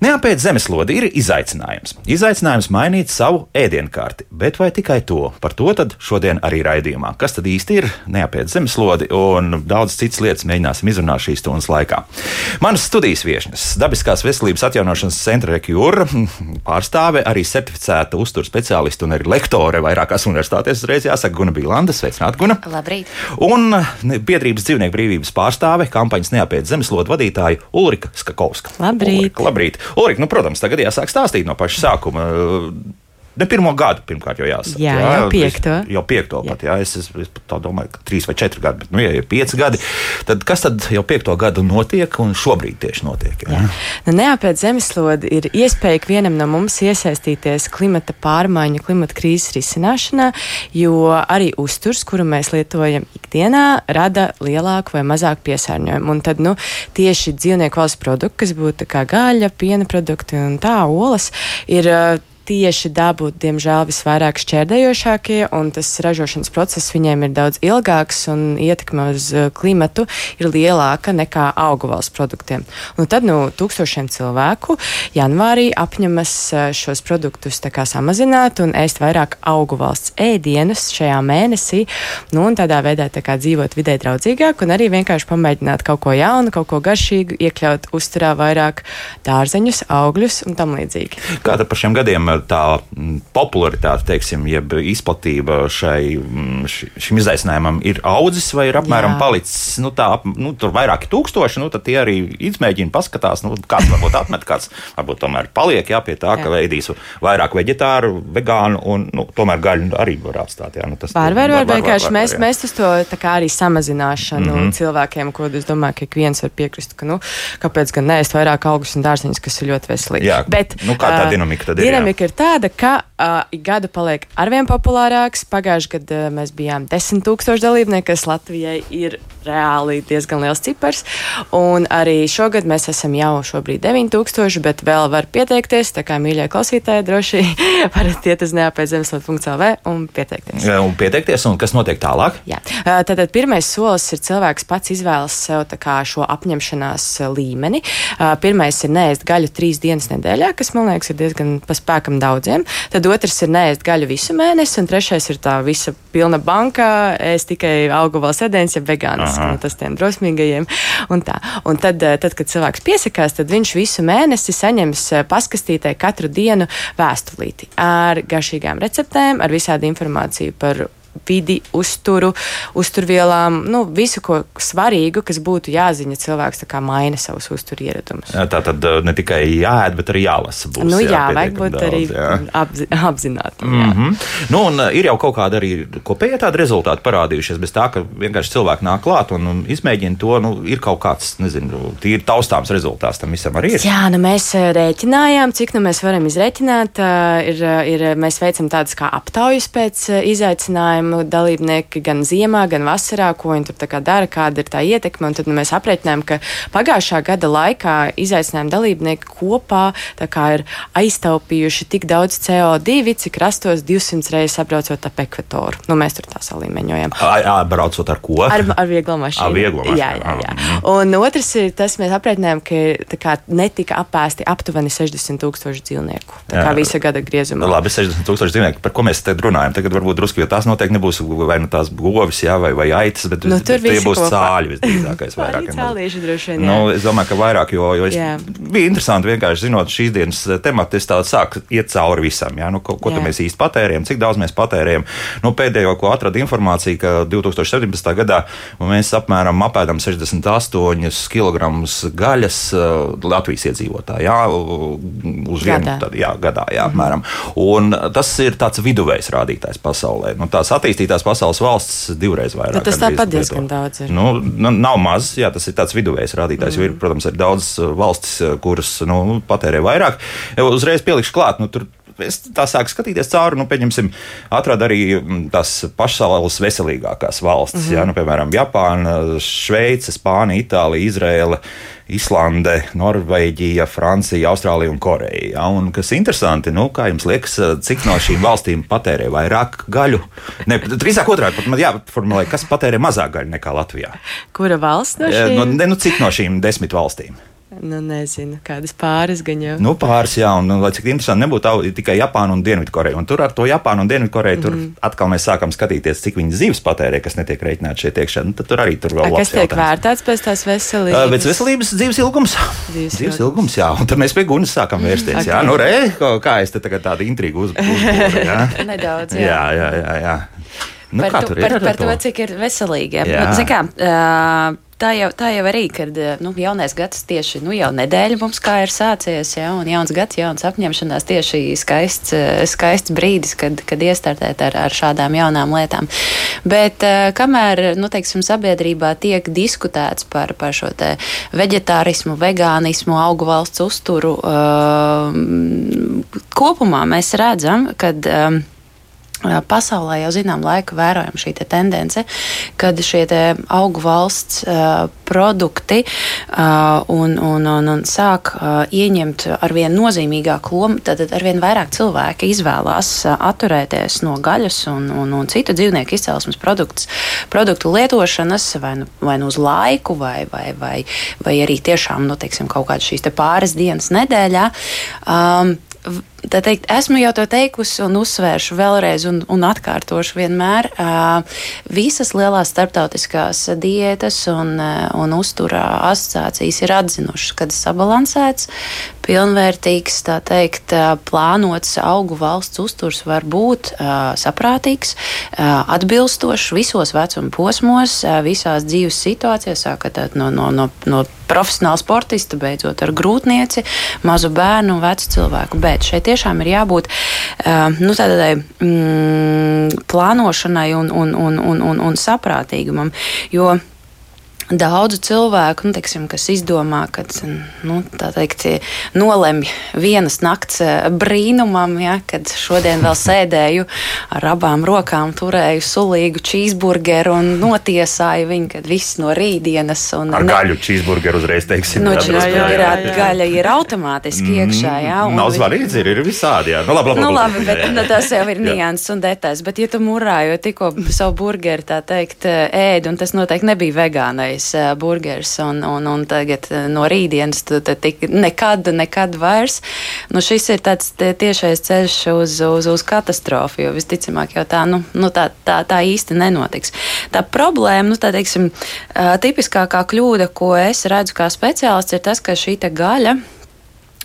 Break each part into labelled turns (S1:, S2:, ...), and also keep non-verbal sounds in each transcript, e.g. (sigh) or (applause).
S1: Neapēc zemeslode ir izaicinājums. Izaicinājums mainīt savu ēdienkarti, bet vai tikai to? Par to tad šodien arī raidījumā. Kas tad īsti ir neapēc zemeslode un daudz citas lietas mēģināsim izrunāt šīs stundas laikā. Manas studijas viesnes - Dabiskās veselības atjaunošanas centra Rekjūra (laughs) pārstāve, arī certificēta uzturu speciāliste un arī lektore vairākās universitātēs. Uzreiz jāsaka, Guna Bīlanda, sveicināta Guna.
S2: Labrīt.
S1: Un biedrības dzīvnieku brīvības pārstāve, kampaņas neapēc zemeslode vadītāja Ulrika Skakovska.
S3: Labrīt.
S1: Ulrika, labrīt. Ulrika, nu, protams, tagad jāsāk stāstīt no paša sākuma. Ne pirmo gadu, pirmkārt, jau jāsaka.
S3: Jā, jau piekto.
S1: Jau piekto jā. pat, jā. Es, es, es tā domāju, ka trīs vai četri gadi, bet, nu, ja ir pieci gadi, tad kas tad jau piekto gadu notiek un šobrīd tieši notiek? Jā. Jā.
S3: Nu, neapēc zemeslode ir iespēja vienam no mums iesaistīties klimata pārmaiņu, klimata krīzes risināšanā, jo arī uzturs, kuru mēs lietojam ikdienā, rada lielāku vai mazāku piesārņojumu. Un tad, nu, tieši dzīvnieku valsts produkti, kas būtu kā gaļa, piena produkti un tā olas, ir tieši dabu, diemžēl, visvairāk šķērdējošākie, un tas ražošanas process viņiem ir daudz ilgāks un ietekme uz uh, klimatu ir lielāka nekā augu valsts produktiem. Un tad nu, tūkstošiem cilvēku janvārī apņemas uh, šos produktus samazināt un ēst vairāk augu valsts ēdienus šajā mēnesī, nu, un tādā veidā tā kā dzīvot vidē draudzīgāk un arī vienkārši pamēģināt kaut ko jaunu, kaut ko garšīgu, iekļaut uzturā vairāk dārzeņus, augļus un tam līdzīgi.
S1: Kāda par šiem gadiem tā mm, popularitāte, teiksim, jeb izplatība šai, mm, šim izaicinājumam ir audzis vai ir apmēram jā. palicis nu, tā, nu, tur vairāki tūkstoši, nu, tad tie arī izmēģina, paskatās, nu, kāds varbūt atmet, kāds varbūt tomēr paliek jā, pie tā, jā. ka veidīs vairāk veģetāru, vegānu un nu, tomēr gaļu arī var atstāt. Jā, nu, tas
S3: var, vienkārši var, var, mēs, jā. mēs uz to arī samazināšanu mm -hmm. cilvēkiem, ko es domāju, ka ik viens var piekrist, ka, nu, kāpēc gan neēst vairāk augus un dārzeņus, kas ir ļoti veselīgi.
S1: Jā, Bet, nu, kā tā dinamika tad
S3: ir? Dinamika ir tāda, ka uh, ik gadu paliek arvien populārāks. Pagājušajā gadā uh, mēs bijām 10 tūkstoši dalībnieki, kas Latvijai ir reāli diezgan liels cipars. Un arī šogad mēs esam jau šobrīd 9000, bet vēl var pieteikties. Tā kā mīļie klausītāji droši (laughs) varat iet uz neapēdzemeslot.lv un pieteikties.
S1: Un pieteikties, un kas notiek tālāk?
S3: Jā, tātad pirmais solis ir cilvēks pats izvēlas sev šo apņemšanās līmeni. Pirmais ir neēst gaļu trīs dienas nedēļā, kas man liekas ir diezgan pa spēkam daudziem. Tad otrs ir neēst gaļu visu mēnesi, un trešais ir tā visa pilna banka, ēst tikai augu valsts ēdienas, ja vegāns nu, tas tiem drosmīgajiem. Un tā. un tad, eh, tad, kad cilvēks piesakās, tad viņš visu mēnesi saņems eh, paskastītē katru dienu vēstulīti ar garšīgām receptēm, ar visādi informāciju par vidi, uzturu, uzturvielām, nu, visu ko svarīgu, kas būtu jāzina cilvēks, maina savus uzturu ieradumus.
S1: Jā, tā tad uh, ne tikai jāēd, bet arī jālasa. Būs,
S3: nu, jā, jā vajag būt daudz, arī apzi, apzinātam. Mm -hmm.
S1: nu, uh, ir jau kaut kāda arī kopēja tāda rezultāta parādījušies, bez tā, ka vienkārši cilvēki nāk klāt un, un izmēģina to, nu, ir kaut kāds, nezinu, tīri taustāms rezultāts tam visam arī ir.
S3: Jā, nu mēs uh, rēķinājām, cik nu mēs varam izrēķināt. Ir, ir, mēs veicam tādas kā aptaujas pēc izaicinājuma jautājumi dalībnieki gan ziemā, gan vasarā, ko viņi tur kā dara, kāda ir tā ietekme. Un tad nu, mēs aprēķinājām, ka pagājušā gada laikā izaicinājuma dalībnieki kopā ir aiztaupījuši tik daudz CO2, cik rastos 200 reizes apbraucot ap ekvatoru. Nu, mēs tur tā salīmeņojam.
S1: Braucot ar ko?
S3: Ar, ar vieglo mašīnu.
S1: Ar vieglo mašīnu.
S3: Jā, jā, jā. Un otrs ir tas, mēs aprēķinājām, ka kā, netika apēsti aptuveni 60 tūkstoši dzīvnieku. Tā kā jā. visa gada griezumā.
S1: Labi, 60 tūkstoši dzīvnieku. Par ko mēs te runājam? Tagad varbūt drusku, jo tās noteikti noteikti nebūs vai nu tās govis, jā, vai, vai aitas, bet
S3: nu, tur
S1: tie būs cāļi visdrīzākais. (laughs)
S3: Vairāk, cālīši droši vien.
S1: Nu, es domāju, ka vairāk, jo, jo es, bija interesanti vienkārši zinot šīs dienas tematu, es tādu sāku iet cauri visam, jā, nu, ko, ko mēs īsti patērējam, cik daudz mēs patērējam. Nu, pēdējo, ko atrada informācija, ka 2017. gadā mēs apmēram apēdam 68 kg gaļas uh, Latvijas iedzīvotāji, jā, uz vienu gadā. Tad, jā, gadā, jā, apmēram. Un tas ir tāds viduvējs rādītājs pasaulē. Nu, tās attīstītās pasaules valsts divreiz vairāk.
S3: Bet tas tāpat diezgan daudz ir.
S1: Nu, nav maz, jā, tas ir tāds viduvējs rādītājs, mm. jo ir, protams, ir daudz uh, valstis, uh, kuras nu, patērē vairāk. Uzreiz pielikšu klāt, nu, tur es tā sāku skatīties cauri, nu, pieņemsim, atrada arī mm, tās pasaules veselīgākās valstis, mm -hmm. jā, nu, piemēram, Japāna, Šveice, Spānija, Itālija, Izraela. Islande, Norvēģija, Francija, Austrālija un Koreja. Ja? Un, kas interesanti, nu, kā jums liekas, cik no šīm valstīm patērē vairāk gaļu? Ne, drīzāk otrādi, pat man jāformulē, kas patērē mazāk gaļu nekā Latvijā.
S2: Kura valsts no
S1: šīm? Nu, ne, nu, cik no šīm desmit valstīm?
S2: Nu, nezinu, kādas pāris gan jau.
S1: Nu, pāris, jā, un, lai cik interesanti nebūtu tikai Japāna un Dienvidkoreja. Un tur ar to Japānu un Dienvidkoreju mm. tur mhm. atkal mēs sākam skatīties, cik viņi zivs patērē, kas netiek rēķināts šeit iekšā. Nu, tad tur arī tur vēl
S2: A, kas tiek vērtēts pēc tās veselības?
S1: Uh, pēc veselības dzīves ilgums. Dzīves, dzīves ilgums, jā. Un tad mēs pie gunas sākam vērsties. okay. Jā, nu, re, kā es te tagad tādu intrigu uzbūvēju. (laughs)
S2: Nedaudz, jā.
S1: jā, jā, jā, jā. Nu,
S2: par, to, par, par to, cik ir veselīgi. Jā. Nu, kā, uh, tā jau, tā jau arī, kad eh, nu, jaunais gads tieši nu, jau nedēļa mums kā ir sācies, ja, un jauns gads, jauns apņemšanās tieši skaists, eh, skaists brīdis, kad, kad iestartēt ar, ar šādām jaunām lietām. Bet eh, kamēr, nu, teiksim, sabiedrībā tiek diskutēts par, par šo te veģetārismu, vegānismu, augu valsts uzturu, kopumā mēs redzam, kad uh, Pasaulē jau zinām laiku vērojam šī te tendence, kad šie augu valsts uh, produkti uh, un, un, un, un sāk uh, ieņemt arvien nozīmīgāku lomu, tad arvien vairāk cilvēki izvēlās atturēties no gaļas un, un, un citu dzīvnieku izcelsmes produktus, produktu lietošanas vai nu, vai nu uz laiku, vai, vai, vai, vai arī tiešām nu, teiksim, kaut kādas šīs pāris dienas nedēļā. Um, teikt, esmu jau to teikusi un uzsvēršu vēlreiz un, un atkārtošu vienmēr. Visas lielās starptautiskās diētas un, un uzturā asociācijas ir atzinušas, ka sabalansēts, pilnvērtīgs, tā teikt, plānots augu valsts uzturs var būt saprātīgs, atbilstošs visos vecuma posmos, visās dzīves situācijās, sākot no, no, no, no profesionāla sportista, beidzot ar grūtnieci, mazu bērnu un vecu cilvēku. Bet šeit tiešām ir jābūt uh, nu, tādai mm, plānošanai un, un, un, un, un, un saprātīgumam. Jo daudzu cilvēku, nu, teiksim, kas izdomā, ka nu, teikt, nolemj vienas nakts eh, brīnumam, ja, kad šodien vēl sēdēju ar abām rokām, turēju sulīgu cheeseburgeru un notiesāju viņu, kad viss no rītdienas. Un,
S1: ar ne... gaļu cheeseburgeru uzreiz teiksim.
S2: Nu, jā, jā, jā, jā. Gaļa ir automātiski mm, iekšā. Jā,
S1: Nav svarīgs, ir, ir visādi. Jā. Nu, labi, labi,
S2: nu, labi, bet nu, tas jau ir (laughs) nianses un detaļas. Bet, ja tu murāji tikko savu burgeru, tā teikt, ēd, un tas noteikti nebija vegānais uh, burgers, un, un, un tagad no rītdienas tu tik nekad, nekad vairs. Nu, šis ir tāds tiešais ceļš uz, uz, uz katastrofu, jo visticamāk jau tā, nu, nu, tā, tā, tā īsti nenotiks. Tā problēma, nu, tā teiksim, tipiskākā kļūda, ko es redzu kā speciālists, ir tas, ka šī gaļa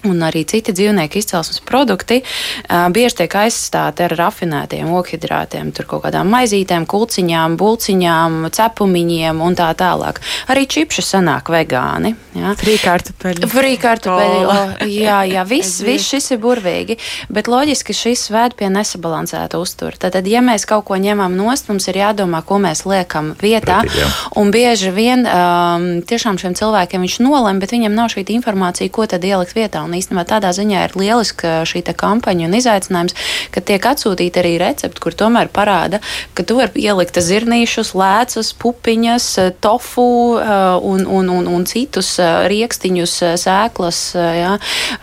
S2: un arī citi dzīvnieku izcelsmes produkti uh, bieži tiek aizstāti ar rafinētiem okhidrātiem, tur kaut kādām maizītēm, kulciņām, bulciņām, cepumiņiem un tā tālāk. Arī čipši sanāk vegāni. Frīkārtupeļi. Frīkārtupeļi. Oh. Jā, jā, (laughs) viss, viss šis ir burvīgi, bet loģiski šis vēd pie nesabalansēta uztura. Tad, ja mēs kaut ko ņemam nost, mums ir jādomā, ko mēs liekam vietā, Pretī, un bieži vien um, tiešām šiem cilvēkiem viņš nolem, bet viņiem nav šī informācija, ko tad ielikt vietā. Un īstenībā tādā ziņā ir lieliska šī kampaņa un izaicinājums, ka tiek atsūtīti arī recepti, kur tomēr parāda, ka tu vari ielikt zirnīšus, lēcas, pupiņas, tofu uh, un, un, un, un citus uh, rīkstiņus, sēklas, jā,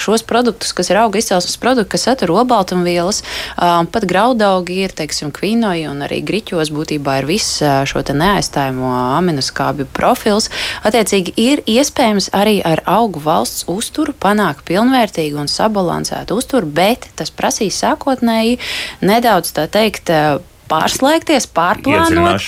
S2: šos produktus, kas ir auga izcelsmes produkti, kas satur olbaltumvielas, pat graudaugi ir, teiksim, kvinoji un arī griķos būtībā ir viss šo neaizstājamo aminoskābju profils. Attiecīgi ir iespējams arī ar augu valsts uzturu panākt pilnīgi pilnvērtīgu un sabalansētu uzturu, bet tas prasīs sākotnēji nedaudz tā teikt pārslēgties, pārplānot,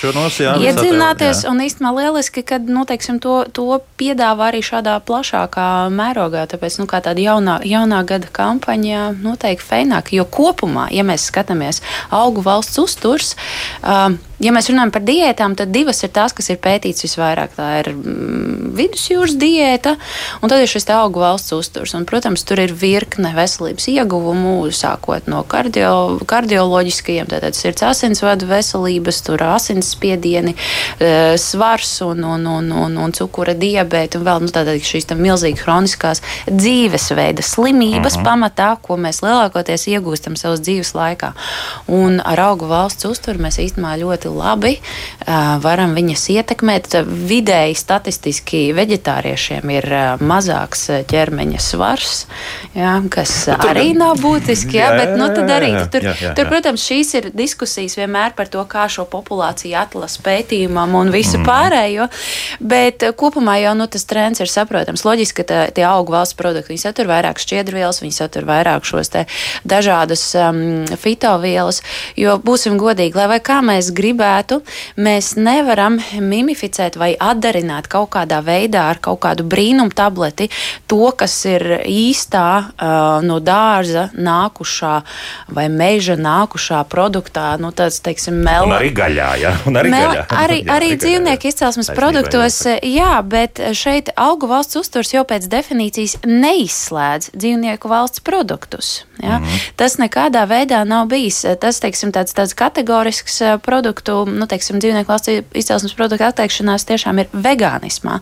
S2: iedzināties. Jā. Un īstenībā lieliski, ka nu, teiksim, to, to piedāvā arī šādā plašākā mērogā. Tāpēc nu, tāda jaunā, jaunā gada kampaņa noteikti feināk. Jo kopumā, ja mēs skatāmies augu valsts uzturs, uh, ja mēs runājam par diētām, tad divas ir tās, kas ir pētītas visvairāk. Tā ir mm, vidusjūras diēta, un tad ir šis augu valsts uzturs. Un, protams, tur ir virkne veselības ieguvumu, sākot no kardio, kardioloģiskajiem, tātad sirds asinsvadu veselības, tur asinsspiedieni, e, svars un, un, un, un, un cukura diabēta un vēl nu, šīs milzīgas hroniskās dzīvesveida slimības mhm. -huh. pamatā, ko mēs lielākoties iegūstam savas dzīves laikā. Un ar augu valsts uzturu mēs īstenībā ļoti labi uh, varam viņas ietekmēt. Vidēji statistiski veģetāriešiem ir uh, mazāks ķermeņa svars, jā, kas bet arī nav būtiski, jā, jā, bet nu, tad arī tur, jā, jā, jā. tur, protams, šīs ir diskusijas vienmēr par to, kā šo populāciju atlasa pētījumam un visu mm. pārējo. Bet kopumā jau nu, tas trends ir saprotams. Loģiski, ka tā, tie augu valsts produkti, viņi satur vairāk šķiedrvielas, viņi satur vairāk šos te dažādas um, fitovielas, jo būsim godīgi, lai vai kā mēs gribētu, mēs nevaram mimificēt vai atdarināt kaut kādā veidā ar kaut kādu brīnumu tableti to, kas ir īstā uh, no dārza nākušā vai meža nākušā produktā, nu tāds, teiksim, mel...
S1: Un arī gaļā, jā, un arī
S2: mel...
S1: gaļā.
S2: Arī, jā, arī dzīvnieku izcelsmes produktos, jā, bet šeit augu valsts uzturs jau pēc definīcijas neizslēdz dzīvnieku valsts produktus. Ja? Mm -hmm. Tas nekādā veidā nav bijis. Tas, teiksim, tāds, tāds kategorisks eh, produktu, nu, teiksim, dzīvnieku valsts izcelsmes produktu atteikšanās tiešām ir vegānismā.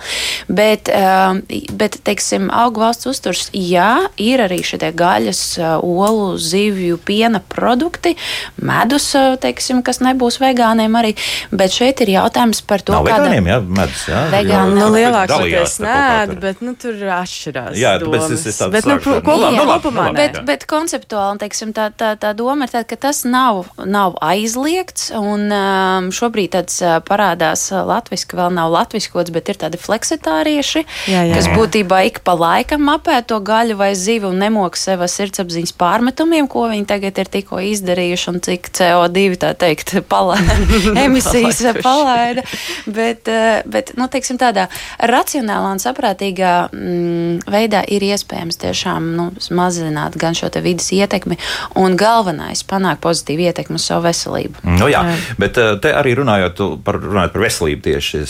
S2: Bet, eh, bet teiksim, augu valsts uzturs, jā, ir arī šie gaļas, eh, olu, zivju, piena produkti, medus, teiksim, kas nebūs vegāniem arī. Bet šeit ir jautājums par to,
S1: kāda ir jā, medus. Jā,
S3: vegāni, nu, lielākoties nē, bet nu, tur atšķirās. Jā,
S1: tāpēc es, es
S3: bet, nu, kopumā, nu, kopumā,
S2: bet, bet konceptuāli teiksim, tā, tā, tā doma ir tāda, ka tas nav, nav aizliegts. Un, um, šobrīd tāds uh, parādās uh, latviešu, vēl nav latviskots, bet ir tādi fleksitārieši, jā, jā. kas būtībā ik pa laikam apē to gaļu vai zivi un nemok sev sirdsapziņas pārmetumiem, ko viņi tagad ir tikko izdarījuši un cik CO2 tā teikt (laughs) palaida, (laughs) emisijas palaida. Bet, uh, bet nu, teiksim, tādā racionālā un saprātīgā mm, veidā ir iespējams tiešām nu, mazināt gan šo vidas ietekmi, un galvenais - panākt pozitīvu ietekmi uz savu veselību.
S1: Nu, jā, jā. bet eh, te arī runājot par, runājot par veselību, tieši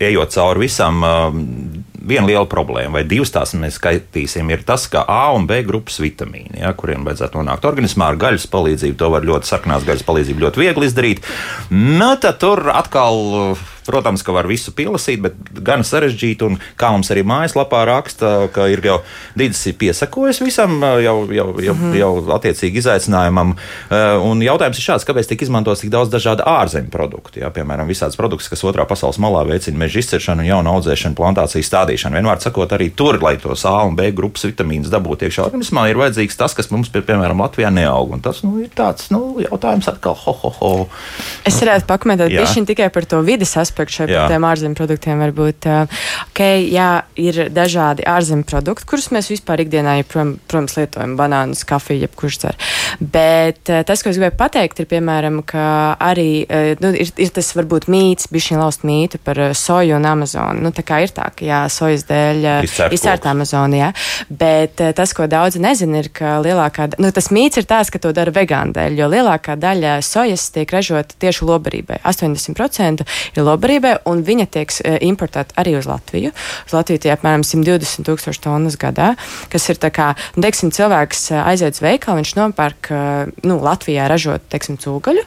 S1: ejot cauri visam. Viena liela problēma, vai divas tās mēs skaitīsim, ir tas, ka A un B grupas vitamīni, ja, kuriem vajadzētu nonākt organismā ar gaļas palīdzību, to var ļoti sarkanās gaļas palīdzību ļoti viegli izdarīt. Nu, tad tur atkal Protams, ka var visu pielasīt, bet gan sarežģīti. Un kā mums arī mājaslapā raksta, ka ir jau Dīdis ir piesakojis visam, jau, jau, jau, mm -hmm. jau attiecīgi izaicinājumam. Un jautājums ir šāds, kāpēc tiek izmantots tik daudz dažādu ārzemju produktu? Jā, piemēram, visādas produktus, kas otrā pasaules malā veicina meža izciršanu un jaunu audzēšanu, plantāciju stādīšanu. Vienmēr sakot, arī tur, lai tos A un B grupas vitamīnus dabūtu iekšā organismā, ir vajadzīgs tas, kas mums, pie, piemēram, Latvijā neaug. Un tas nu, ir tāds nu, jautājums atkal, ho, ho, ho.
S3: Es varētu pakomentēt tikai par to vidas aspektu aspektu šeit par tiem ārzemju produktiem. Varbūt, ok, jā, ir dažādi ārzemju produkti, kurus mēs vispār ikdienā, ja, protams, lietojam banānus, kafiju, jebkurš cer. Bet tas, ko es gribēju pateikt, ir, piemēram, ka arī nu, ir, ir tas varbūt mīts, bišķiņ laust mītu par soju un Amazonu. Nu, tā kā ir tā, ka jā, sojas dēļ izcērt Amazonijā. Bet tas, ko daudzi nezina, ir, ka lielākā, nu, tas mīts ir tāds, ka to dara vegānu dēļ, jo lielākā daļa sojas tiek ražota tieši lobarībai. 80% ir lobarībai labarībai, un viņa tiek e, importēta arī uz Latviju. Uz Latviju tie apmēram 120 tūkstoši tonnas gadā, kas ir tā kā, nu, teiksim, cilvēks e, aiziet uz veikalu, viņš nopērk, e, nu, Latvijā ražot, teiksim, cūgaļu,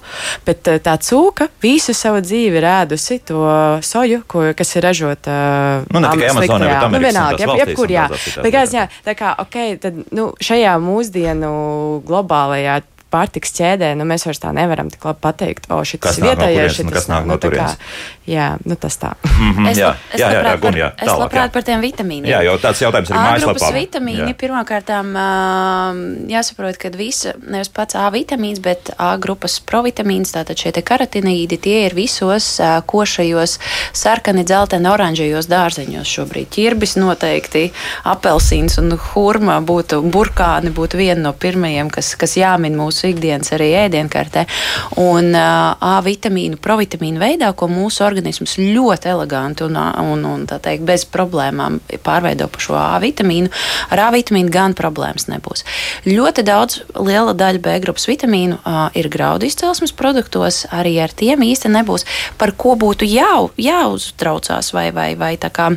S3: bet tā cūka visu savu dzīvi rēdusi to soju, ko, kas ir ražota.
S1: Nu, ne tikai Amazonē, bet
S3: nu, vienalga, jeb, jebkur, jā. Tā kā, jā, tā kā, ok, tad, nu, šajā mūsdienu globālajā pārtiks ķēdē, nu, mēs vairs tā nevaram tik labi pateikt, o, šis vietējais,
S1: šis kas nāk no nu, turienes.
S3: Jā, nu tas tā.
S1: Mm -hmm, es, jā,
S2: es jā, jā, jā, gun, jā, tālāk, es labprāt jā. par tiem vitamīniem.
S1: Jā, jo tāds jautājums ir mājaslapā.
S2: vitamīni, pirmkārtām jāsaprot, ka visa, nevis pats A vitamīns, bet A grupas provitamīns, tātad šie te karotinīdi, tie ir visos košajos sarkani, dzelteni, oranžajos dārzeņos šobrīd. Ķirbis noteikti, apelsīns un hurma būtu, burkāni būtu viena no pirmajiem, kas, kas jāmin mūsu mūsu ikdienas arī ēdienkartē. Un uh, A vitamīnu, provitamīnu veidā, ko mūsu organisms ļoti eleganti un, un, un teikt, bez problēmām pārveido par šo A vitamīnu, ar A vitamīnu gan problēmas nebūs. Ļoti daudz, liela daļa B grupas vitamīnu uh, ir graudu izcelsmes produktos, arī ar tiem īsti nebūs, par ko būtu jau, jāuztraucās vai, vai, vai tā kā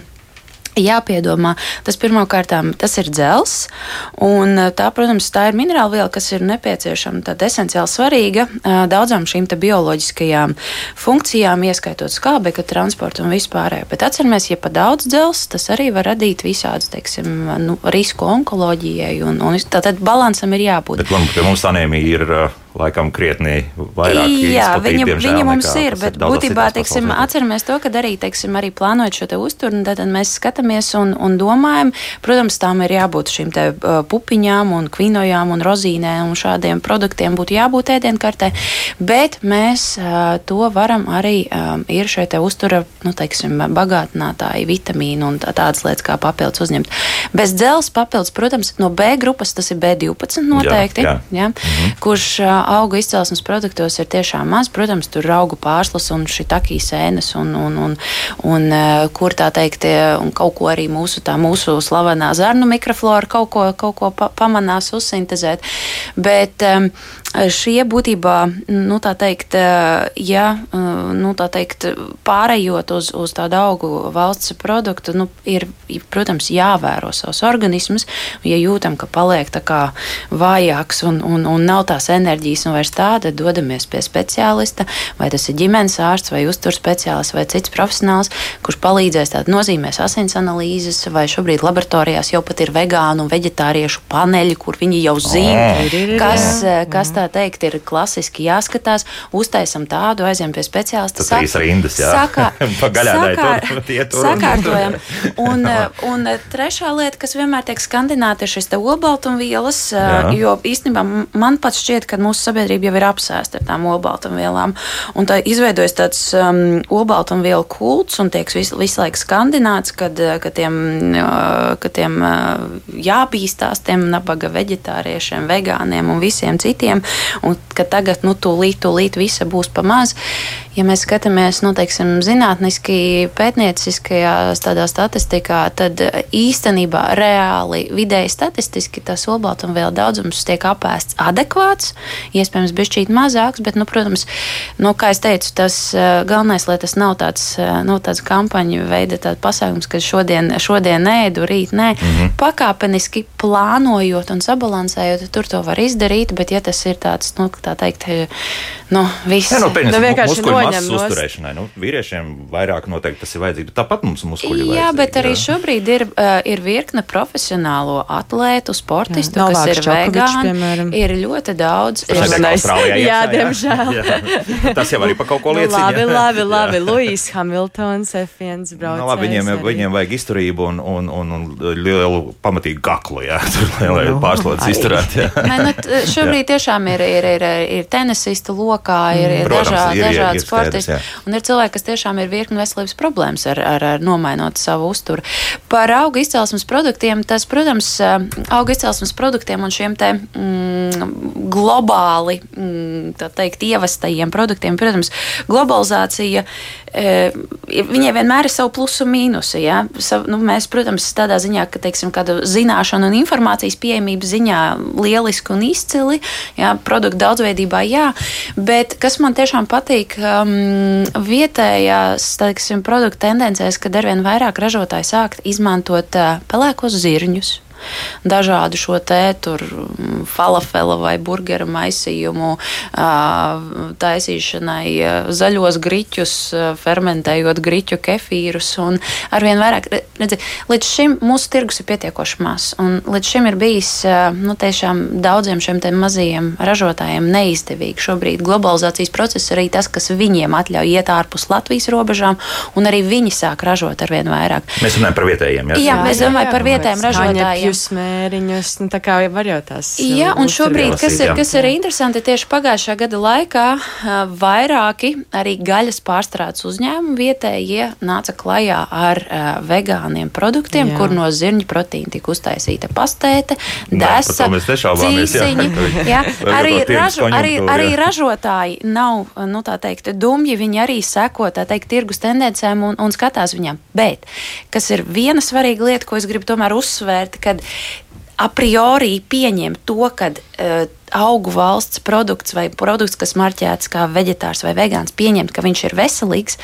S2: jāpiedomā. Tas pirmkārt, ir dzels, un tā, protams, tā ir minerāla viela, kas ir nepieciešama, tāda esenciāli svarīga daudzām šīm bioloģiskajām funkcijām, ieskaitot skābekļa transportu un vispārējo. Bet atceramies, ja pa daudz dzels, tas arī var radīt visādus, teiksim, nu, risku onkoloģijai, un, un tātad balansam ir jābūt.
S1: Bet man, mums anēmija ir laikam krietni vairāk.
S2: Jā, viņa, viņa mums ir, bet būtībā, teiksim, atceramies to, ka arī, teiksim, arī plānojot šo uzturu, tad mēs skatāmies un, un domājam, protams, tām ir jābūt šīm te pupiņām un kvinojām un rozīnēm un šādiem produktiem būtu jābūt ēdienkartē, bet mēs to varam arī, ir šie te uztura, nu, teiksim, bagātinātāji, vitamīnu un tā, tādas lietas kā papildus uzņemt. Bez dzels papildus, protams, no B grupas tas ir B12 noteikti, jā, jā. Jā, mhm. kurš augu izcelsmes produktos ir tiešām maz. Protams, tur ir augu pārslas un šī takīs sēnes, un, un, un, un kur tā teikt, un kaut ko arī mūsu, tā mūsu slavenā zarnu mikroflora kaut ko, kaut ko pa, pamanās uzsintezēt. Bet šie būtībā, nu tā teikt, ja, nu tā teikt, pārējot uz, uz tādu augu valsts produktu, nu, ir, protams, jāvēro savs organisms, ja jūtam, ka paliek tā kā vājāks un, un, un nav tās enerģijas un vairs tāda, dodamies pie speciālista, vai tas ir ģimenes ārsts, vai uzturs speciālists, vai cits profesionāls, kurš palīdzēs tādu nozīmēs asins analīzes, vai šobrīd laboratorijās jau pat ir vegānu un veģetāriešu paneļi, kur viņi jau zina, oh. kas, eh, kas tā teikt ir klasiski jāskatās, uztaisam tādu, aizjām pie speciālista.
S1: Tas trīs rindas, jā. Sakā, (laughs)
S2: sakārtojam. Un, eh, un eh, trešā lieta, kas vienmēr tiek skandināta, ir šis te olbaltumvielas, jo īstenībā man pats šķiet, ka mūsu sabiedrība jau ir apsēsta ar tām olbaltumvielām. Un tā izveidojas tāds um, olbaltumvielu kults un tiek visu, visu laiku skandināts, kad, uh, ka tiem, uh, ka tiem jābīstās tiem nabaga veģetāriešiem, vegāniem un visiem citiem, un ka tagad, nu, tūlīt, tūlīt visa būs pa maz. Ja mēs skatāmies, nu, teiksim, zinātniski, pētnieciskajā tādā statistikā, tad īstenībā reāli vidēji statistiski tas olbaltumvielu daudzums tiek apēsts adekvāts iespējams, bišķīt mazāks, bet, nu, protams, nu, kā es teicu, tas eh, galvenais, lai tas nav tāds, nav tāds kampaņu veida pasākums, ka šodien, šodien ēdu, rīt nē, mm -hmm. pakāpeniski plānojot un sabalansējot, tur to var izdarīt, bet ja tas ir tāds, nu, tā teikt, eh, nu, viss.
S1: Jā, nu, pieņas, nu, vienkārši noņem no uzturēšanai. Nu, vīriešiem vairāk noteikti tas ir vajadzīgs, bet tāpat mums muskuļi
S2: ir. Jā, bet arī jā. šobrīd ir, uh, ir virkne profesionālo atlētu, sportistu, jā, kas ir vegāni. Ir ļoti daudz
S1: Mēs, Austrālijā.
S2: Jā, (laughs) diemžēl. (laughs)
S1: jā. Tas jau arī par kaut ko liecina.
S3: Nu, labi, labi, (laughs) labi. Luīs Hamiltons F1 brauc. Nu, labi,
S1: viņiem,
S3: arī.
S1: viņiem vajag izturību un, un, un, un lielu pamatīgu kaklu, jā, tur lai nu, pārslodzes izturēt. Jā.
S2: Nē, nu, šobrīd tiešām ir, ir, ir, ir tenisistu lokā, ir, ir dažādi,
S1: ir,
S2: dažādi sportisti. Un ir cilvēki, kas tiešām ir virkni veselības problēmas ar, ar, ar nomainot savu uzturu. Par auga izcelsmes produktiem, tas, protams, auga izcelsmes produktiem un šiem te mm, globāli mm, teikt, ievestajiem produktiem. Protams, globalizācija e, viņai vienmēr ir savu plusu un mīnusu. Ja? Sav, nu, mēs, protams, tādā ziņā, ka teiksim, zināšanu un informācijas pieejamības ziņā lieliski un izcili, ja? produktu daudzveidībā, jā, bet kas man tiešām patīk, um, vietējās teiksim, produktu tendencēs, kad arvien vairāk ražotāji sāk izmantot uh, pelēkos zirņus dažādu šo te tur mm, falafela vai burgeru maisījumu taisīšanai, zaļos griķus, fermentējot griķu kefīrus un arvien vairāk. Redzi, līdz šim mūsu tirgus ir pietiekoši mazs, un līdz šim ir bijis nu, daudziem šiem mazajiem ražotājiem neizdevīgi. Šobrīd globalizācijas process arī tas, kas viņiem atļauj iet ārpus Latvijas robežām, un arī viņi sāk ražot arvien vairāk.
S1: Mēs runājam par vietējiem. Jā,
S2: jā mēs domājam par vietējiem ražotājiem
S3: smēriņus. Nu, tā kā var jau tās.
S2: Jā, un šobrīd, kas ir, kas ir interesanti, tieši pagājušā gada laikā vairāki arī gaļas pārstrādes uzņēmumi vietējie nāca klajā ar vegānu vegāniem produktiem, Jā. kur no zirņu proteīna tika uztaisīta pastēta, desa, cīsiņi. (laughs) Jā, arī, ražu, arī, arī ražotāji nav, nu tā teikt, dumji, viņi arī seko, tā teikt, tirgus tendencēm un, un skatās viņam. Bet, kas ir viena svarīga lieta, ko es gribu tomēr uzsvērt, kad a priori pieņemt to, ka uh, augu valsts produkts vai produkts, kas marķēts kā vegetārs vai vegāns, pieņemt, ka viņš ir veselīgs,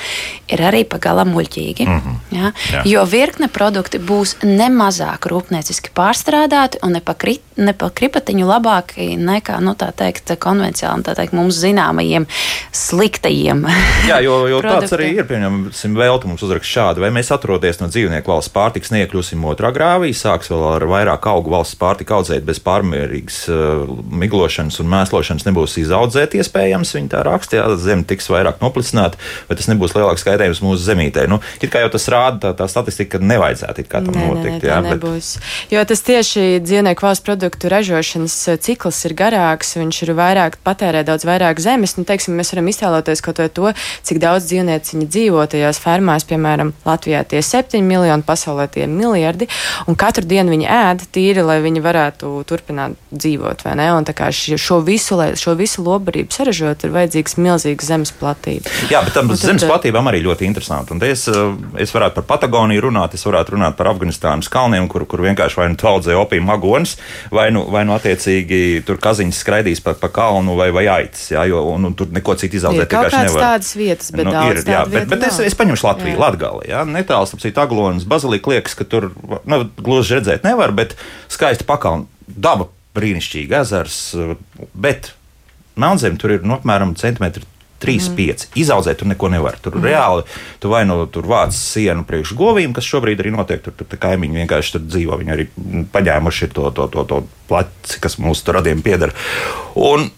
S2: ir arī pagalam muļķīgi. Mm -hmm. ja? Jā. Jo virkne produkti būs nemazāk rūpnieciski pārstrādāti un ne pa, kri, ne pa kripatiņu labāki nekā nu, teikt, konvencionāli tā teikt, mums zināmajiem sliktajiem.
S1: Jā, jo, jo tāds arī ir. Pieņemsim, vēl mums uzrakst šādi, vai mēs atrodamies no dzīvnieku valsts pārtiks, niekļūsim otrā grāvī, sāks vēl ar vairāk augu valsts pārtika audzēt bez pārmērīgas uh, miglas miglošanas un mēslošanas nebūs izaudzēt, iespējams, viņi tā raksta, jā, zeme tiks vairāk noplicināta, bet tas nebūs lielāks skaidrojums mūsu zemītē. Nu, it kā jau tas rāda, tā, tā statistika, ka nevajadzētu it kā tam nē, notikt. Nē, jā,
S3: bet... nebūs. Jo tas tieši dzīvnieku valsts produktu ražošanas uh, cikls ir garāks, viņš ir vairāk, patērē daudz vairāk zemes. Nu, teiksim, mēs varam iztēloties kaut vai to, cik daudz dzīvnieciņu dzīvo tajās fermās, piemēram, Latvijā tie 7 miljoni, pasaulē tie miljardi, un katru dienu viņi ēd tīri, lai viņi varētu turpināt dzīvot, vai ne? Un tā kā vienkārši šo visu, lai šo visu lobarību saražot, ir vajadzīgs milzīgs zemes platība.
S1: Jā, bet tam zemes tad, platībām arī ļoti interesanti. Un es, eh, es varētu par Patagoniju runāt, es varētu runāt par Afganistānas kalniem, kur, kur vienkārši vai nu audzē opiju magonis, vai nu, vai nu attiecīgi tur kaziņas skraidīs pa, pa kalnu vai, vai aitas, jā, jo un, un tur neko citu izaudzēt vienkārši nevar.
S3: tādas vietas, bet nu, daudz ir, jā,
S1: bet, bet es, es paņemšu Latviju, jā. Latgali, jā, netāls, apsīt Aglonas, Bazilika liekas, ka tur, nu, gluži redzēt nevar, bet skaisti pakalni. Daba brīnišķīgi ezers, bet Melnzem tur ir nu, apmēram centimetri 3, mm. 5. Izaudzēt tur neko nevar. Tur mm. reāli tu vai nu tur vāc sienu priekš govīm, kas šobrīd arī notiek. Tur, tur kaimiņi vienkārši tur dzīvo. Viņi arī paņēmuši to, to, to, to placi, kas mūsu radiem pieder. Un,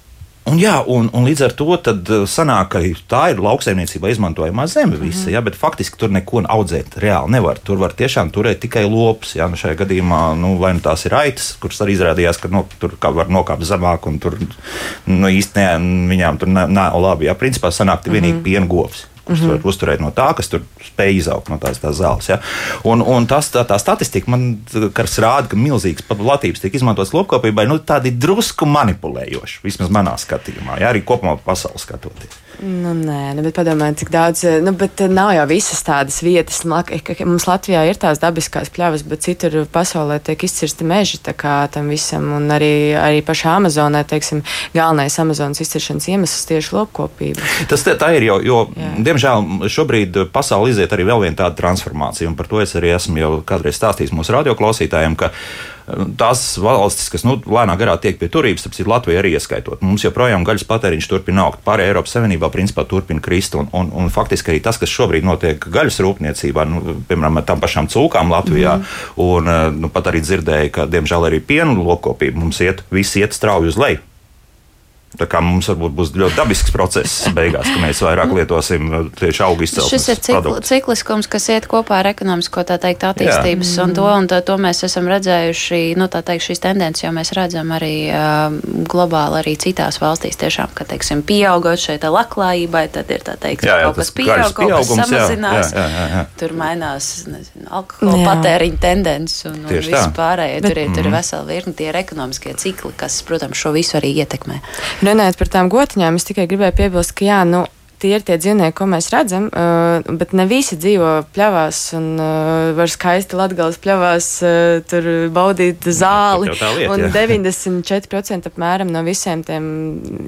S1: Un, jā, un, un līdz ar to uh, sanāk, ka tā ir lauksaimniecībā izmantojamā zeme visa, mm. jā, bet faktiski tur neko audzēt reāli nevar. Tur var tiešām turēt tikai lopus. Jā, nu šajā gadījumā nu, vai nu tās ir aitas, kuras arī izrādījās, ka nu, tur var nokāpt zemāk, un tur nu, īstenībā viņām tur nav, labi. Jā, principā sanāk vienīgi mm -hmm. piena govs kurus mm -hmm. var uzturēt no tā, kas tur spēj izaugt no tās, tās zāles. Ja? Un, un tas, tā, tā statistika man rāda, ka milzīgas platības tiek izmantotas lopkopībai, nu, tādi drusku manipulējoši, vismaz manā skatījumā, ja? arī kopumā pasaules skatoties.
S3: Nu, nē, nu, bet padomājiet, cik daudz, nu, bet nav jau visas tādas vietas. Mums Latvijā ir tās dabiskās pļavas, bet citur pasaulē tiek izcirsti meži tam visam. Un arī, arī pašā Amazonē, teiksim, galvenais Amazonas izciršanas iemesls tieši lopkopība.
S1: Tas tā, tā ir, jo, jo diemžēl šobrīd pasauli iziet arī vēl viena tāda transformācija, un par to es arī esmu jau kādreiz stāstījis mūsu radioklausītājiem, ka tās valstis, kas nu, lēnā garā tiek pie turības, ap citu Latviju arī ieskaitot. Mums joprojām gaļas patēriņš turpina augt. Pārējā Eiropas Savienībā principā turpina krist. Un, un, un faktiski arī tas, kas šobrīd notiek gaļas rūpniecībā, nu, piemēram, ar tām pašām cūkām Latvijā, mm. un nu, pat arī dzirdēju, ka diemžēl arī pienu lopkopība mums iet, visi iet strauji uz leju. Tā kā mums varbūt būs ļoti dabisks process beigās, ka mēs vairāk lietosim uh, tieši augu izcelsmes.
S2: Šis ir cikl, cikliskums, kas iet kopā ar ekonomisko teikt, attīstības Jā. un to, un tā, to mēs esam redzējuši, nu tā teikt, šīs tendences, jo mēs redzam arī uh, globāli arī citās valstīs tiešām, ka, teiksim, pieaugot šeit labklājībai, tad ir tā teikt, jā, jā, kaut kas pieaug, kaut kas samazinās. Jā, jā, jā, jā. Tur mainās, nezinu, alkohola patēriņa tendences un, un viss pārējie. Tur, ir, tur ir vesela virkni tie ir ekonomiskie cikli, kas, protams, šo visu arī ietekmē.
S3: Runājot par tām gotiņām, es tikai gribēju piebilst, ka jā, nu, tie ir tie dzīvnieki, ko mēs redzam, uh, bet ne visi dzīvo pļavās un uh, var skaisti latgales pļavās uh, tur baudīt zāli. Lieta, un 94% (laughs) apmēram no visiem tiem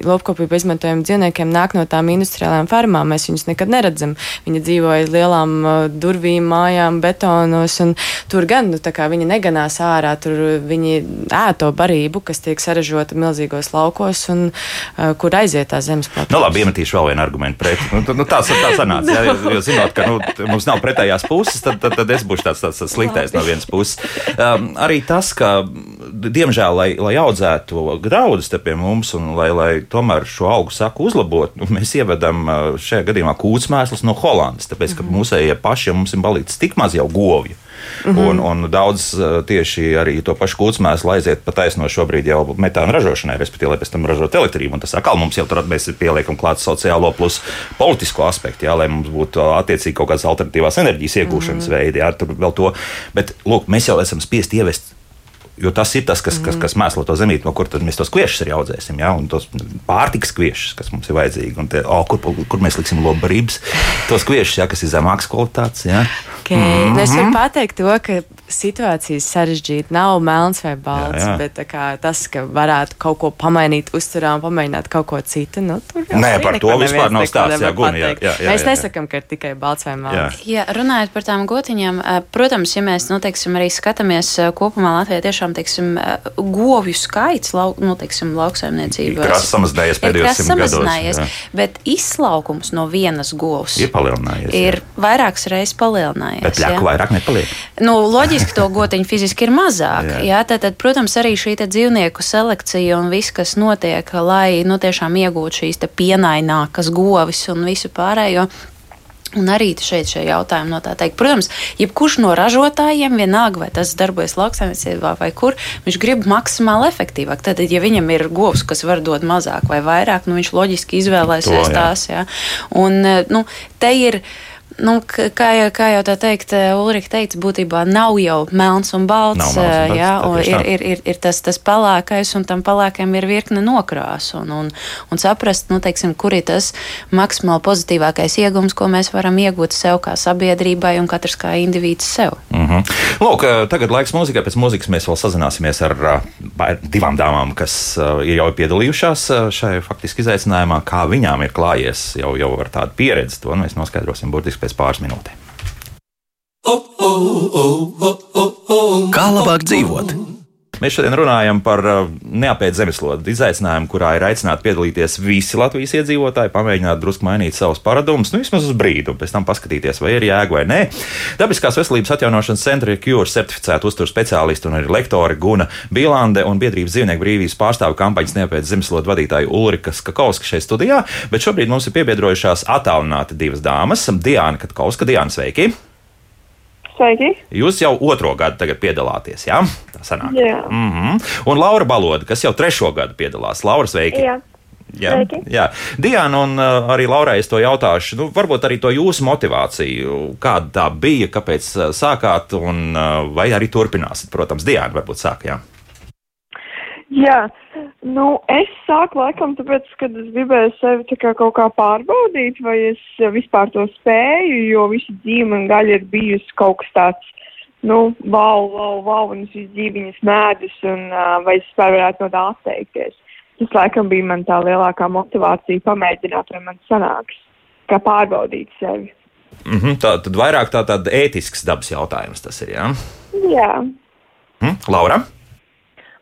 S3: lopkopību izmantojumiem dzīvniekiem nāk no tām industriālām farmām. Mēs viņus nekad neredzam. Viņi dzīvo aiz lielām uh, durvīm, mājām, betonos, un tur gan nu, viņi neganās ārā, tur viņi ēto barību, kas tiek saražota milzīgos laukos un uh, kur aiziet tā zemes plakāta.
S1: Nu, labi, iemetīšu vēl vienu argumentu pret. Nu, nu, tā tā sanāca. Jā, jo, jo zinot, ka nu, mums nav pretējās puses, tad, tad, tad es būšu tāds, tāds sliktais no vienas puses. Um, arī tas, ka diemžēl, lai, lai audzētu graudus te pie mums un lai, lai tomēr šo augu saku uzlabotu, nu, mēs ievedam šajā gadījumā kūtsmēslus no Holandas, tāpēc, ka mm -hmm. mūsējie paši mums ir balīts tik maz jau govju. Mm -hmm. un, un daudz tieši arī to pašu kūtsmēslu aiziet pa taisno šobrīd jau metāna ražošanai, respektīvi, lai pēc tam ražot elektrību. Un tas atkal mums jau tur mēs pieliekam klāt sociālo plus politisko aspektu, jā, lai mums būtu attiecīgi kaut kādas alternatīvās enerģijas iegūšanas mm -hmm. veidi. Jā, tur vēl to, bet lūk, mēs jau esam spiest ievest Jo tas ir tas, kas, kas, kas mēslo to zemīti, no kur mēs tos kviešus arī audzēsim. Ja? Un tos pārtikas kviešus, kas mums ir vajadzīgi. Un tie, oh, kur, kur mēs liksim lobarības, tos kviešus, ja, kas ir zemākas kvalitātes. Ja?
S3: Okay. Mm -hmm. Es varu pateikt to, ka situācijas sarežģīta nav melns vai balts, jā, jā. bet kā, tas, ka varētu kaut ko pamainīt uzturā un pamēģināt kaut ko citu, nu, tur jau
S1: Nē, par to vispār nav stāsts. Jā, guni, jā, jā, jā,
S3: mēs nesakām, ka ir tikai balts vai melns.
S2: Jā. jā, runājot par tām gotiņām, protams, ja mēs, nu, teiksim, arī skatāmies kopumā Latvijā tiešām teiksim, govju skaits lau, nu, teiksim, lauksaimniecībā
S1: ir samazinājies pēdējos simts
S2: gados. Bet izslaukums no vienas govs
S1: ir palielinājies.
S2: Ir jā. vairākas reizes palielinājies.
S1: Bet ļaku vairāk nepaliek.
S2: Nu, loģiski to gotiņu fiziski ir mazāk. jā. Jā, tad, tad, protams, arī šī dzīvnieku selekcija un viss, kas notiek, lai nu, tiešām iegūtu šīs pienainākas govis un visu pārējo. Un arī šeit šie jautājumi no tā teikt. Protams, jebkurš no ražotājiem, vienalga vai tas darbojas lauksaimniecībā vai kur, viņš grib maksimāli efektīvāk. Tad, ja viņam ir govs, kas var dot mazāk vai vairāk, nu, viņš loģiski izvēlēsies to, jā. tās. Jā. Un, nu, te ir Nu, kā, jau, kā jau tā teikt, eh, Ulrika teica, būtībā nav jau melns un balts. Melns un balts jā, un ir, ir, ir, ir tas, tas pelēkais, un tam pelēkajam ir virkne nokrāsu. Un, un, un saprast, nu, teiksim, kur ir tas maksimāli pozitīvākais iegums, ko mēs varam iegūt sev kā sabiedrībai un katrs kā indivīds sev.
S1: Mm -hmm. Lūk, eh, tagad laiks mūzikai. Pēc mūzikas mēs vēl sazināsimies ar uh, divām dāmām, kas ir jau piedalījušās šajā faktiski izaicinājumā, kā viņām ir klājies jau, jau ar tādu pieredzi. To mēs noskaidrosim burtiski pēc pāris minūtēm. Kā labāk dzīvot? Mēs šodien runājam par uh, neapēdu zemeslodi izaicinājumu, kurā ir aicināti piedalīties visi Latvijas iedzīvotāji, pamēģināt drusku mainīt savus paradumus, nu vismaz uz brīdi, un pēc tam paskatīties, vai ir jēga vai nē. Dabiskās veselības atjaunošanas centra Cure certificēta uzturu speciālisti un arī lektori Guna Bīlande un biedrības dzīvnieku brīvības pārstāvu kampaņas neapēdu zemeslodu vadītāju Ulrika Skakauska šeit studijā, bet šobrīd mums ir piebiedrojušās attālināti divas dāmas - Diana Katkauska, Diana Sveiki!
S4: Sveiki!
S1: Jūs jau otro gadu piedalāties, jā? Tā sanāk.
S4: Jā.
S1: Mm -hmm. Un Laura Baloda, kas jau trešo gadu piedalās. Laura, sveiki!
S4: Jā.
S1: Jā, jā. Diana, un uh, arī Laurai es to jautāšu. Nu, varbūt arī to jūsu motivāciju, kāda tā bija, kāpēc uh, sākāt, un uh, vai arī turpināsiet. Protams, Diana, varbūt sāk, jā.
S4: Jā, Nu, es sāku laikam tāpēc, ka es gribēju sevi tā kā kaut kā pārbaudīt, vai es vispār to spēju, jo visi dzīve man gaļa ir bijusi kaut kas tāds, nu, wow, wow, wow, un es visu dzīvi viņas mēdus, un uh, vai es vispār varētu no tā atteikties. Tas laikam bija man tā lielākā motivācija pamēģināt, vai man sanāks, kā pārbaudīt sevi.
S1: Mm -hmm, tā tad vairāk tā tāda ētisks dabas jautājums tas ir, jā?
S4: Jā.
S1: Hm, Laura?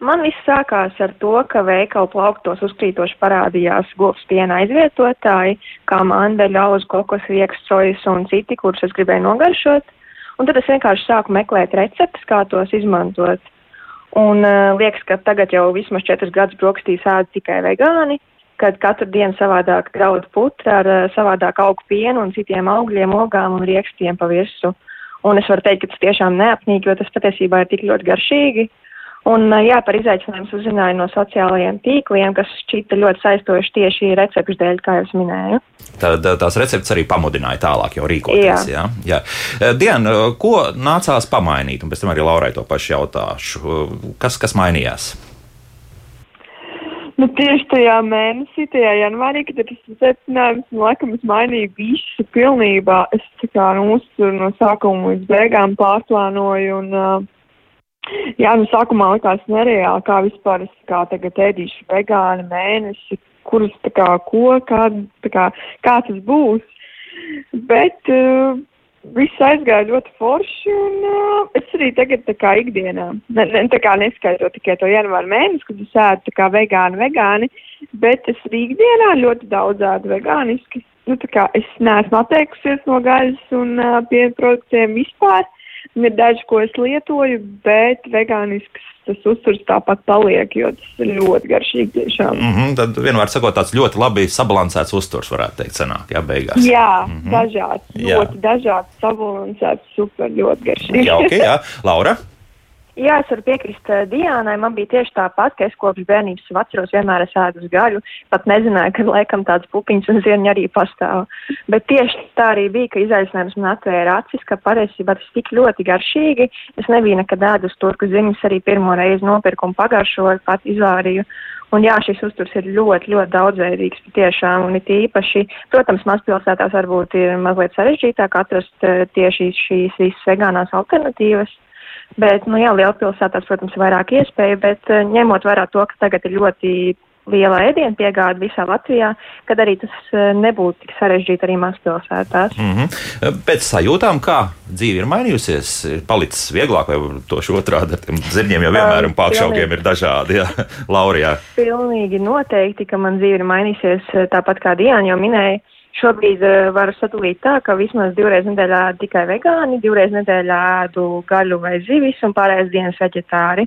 S4: Man viss sākās ar to, ka veikalu plauktos uzkrītoši parādījās govs piena aizvietotāji, kā manda, ļauz, kokos, rieks, sojas un citi, kurus es gribēju nogaršot. Un tad es vienkārši sāku meklēt receptes, kā tos izmantot. Un uh, liekas, ka tagad jau vismaz četrus gadus brokastīs ēd tikai vegāni, kad katru dienu savādāk graudu putra ar uh, savādāk augu pienu un citiem augļiem, ogām un riekstiem pa virsu. Un es varu teikt, ka tas tiešām neapnīk, jo tas patiesībā ir tik ļoti garšīgi. Un, jā, par izaicinājumu uzzināju no sociālajiem tīkliem, kas šķita ļoti saistoši tieši recepšu dēļ, kā jau minēju.
S1: Tad tās receptes arī pamudināja tālāk jau rīkoties. Jā. Jā? Jā. Diana, ko nācās pamainīt? Un pēc tam arī Laurai to pašu jautāšu. Kas, kas mainījās?
S4: Nu, tieši tajā mēnesī, tajā janvārī, kad ir tas secinājums, nu, laikam es mainīju visu pilnībā. Es tā kā nu, uzturu no sākuma līdz beigām pārplānoju un uh, (laughs) Jā, nu sākumā likās nereāli, kā vispār es kā tagad ēdīšu vegāni mēnesi, kurus tā kā ko, kā, tā kā, kā tas būs. Bet uh, viss aizgāja ļoti forši un uh, es arī tagad tā kā ikdienā, ne, ne, tā kā neskaitot tikai to janvāru mēnesi, kad es ēdu tā kā vegāni, vegāni, bet es arī ikdienā ļoti daudz ēdu vegāniski. Nu, tā kā es neesmu atteikusies no gaļas un uh, piena produktiem vispār. Ir daži, ko es lietoju, bet vegānisks tas uzturs tāpat paliek, jo tas ir ļoti garšīgi tiešām.
S1: Mm -hmm, tad vienmēr sakot, tāds ļoti labi sabalansēts uzturs, varētu teikt, sanāk, jā, beigās.
S4: Jā, mm -hmm. dažāds, jā. ļoti dažāds, sabalansēts, super, ļoti garšīgi.
S1: jā, ok, jā. (laughs) Laura?
S4: Jā, es varu piekrist uh, Diānai. Man bija tieši tāpat, ka es kopš bērnības atceros vienmēr es ēdu uz gaļu. Pat nezināju, ka laikam tāds pupiņš un zirņi arī pastāv. Bet tieši tā arī bija, ka izaicinājums man atvēra acis, ka patiesībā tas tik ļoti garšīgi. Es nebiju nekad ēdus turku ziņas, arī pirmo reizi nopirku un pagaršoju, pat izvārīju. Un jā, šis uzturs ir ļoti, ļoti daudzveidīgs patiešām, un it īpaši, protams, mazpilsētās varbūt ir mazliet sarežģītāk atrast uh, tieši šīs visas vegānās alternatīvas. Bet, nu jā, lielpilsētās, protams, ir vairāk iespēju, bet uh, ņemot vērā to, ka tagad ir ļoti liela ēdienu piegāde visā Latvijā, kad arī tas uh, nebūtu tik sarežģīti arī mazpilsētās.
S1: Mm -hmm. Pēc sajūtām, kā dzīve ir mainījusies, ir palicis vieglāk, vai to otrādi ar tiem zirņiem jau vienmēr un pākšaukiem ir dažādi, jā, (laughs) Laurijā.
S4: Pilnīgi noteikti, ka man dzīve ir mainījusies tāpat kā Diana jau minēja. Šobrīd uh, varu sadalīt tā, ka vismaz divreiz nedēļā tikai vegāni, divreiz nedēļā ēdu gaļu vai zivis un pārējais dienas veģetāri.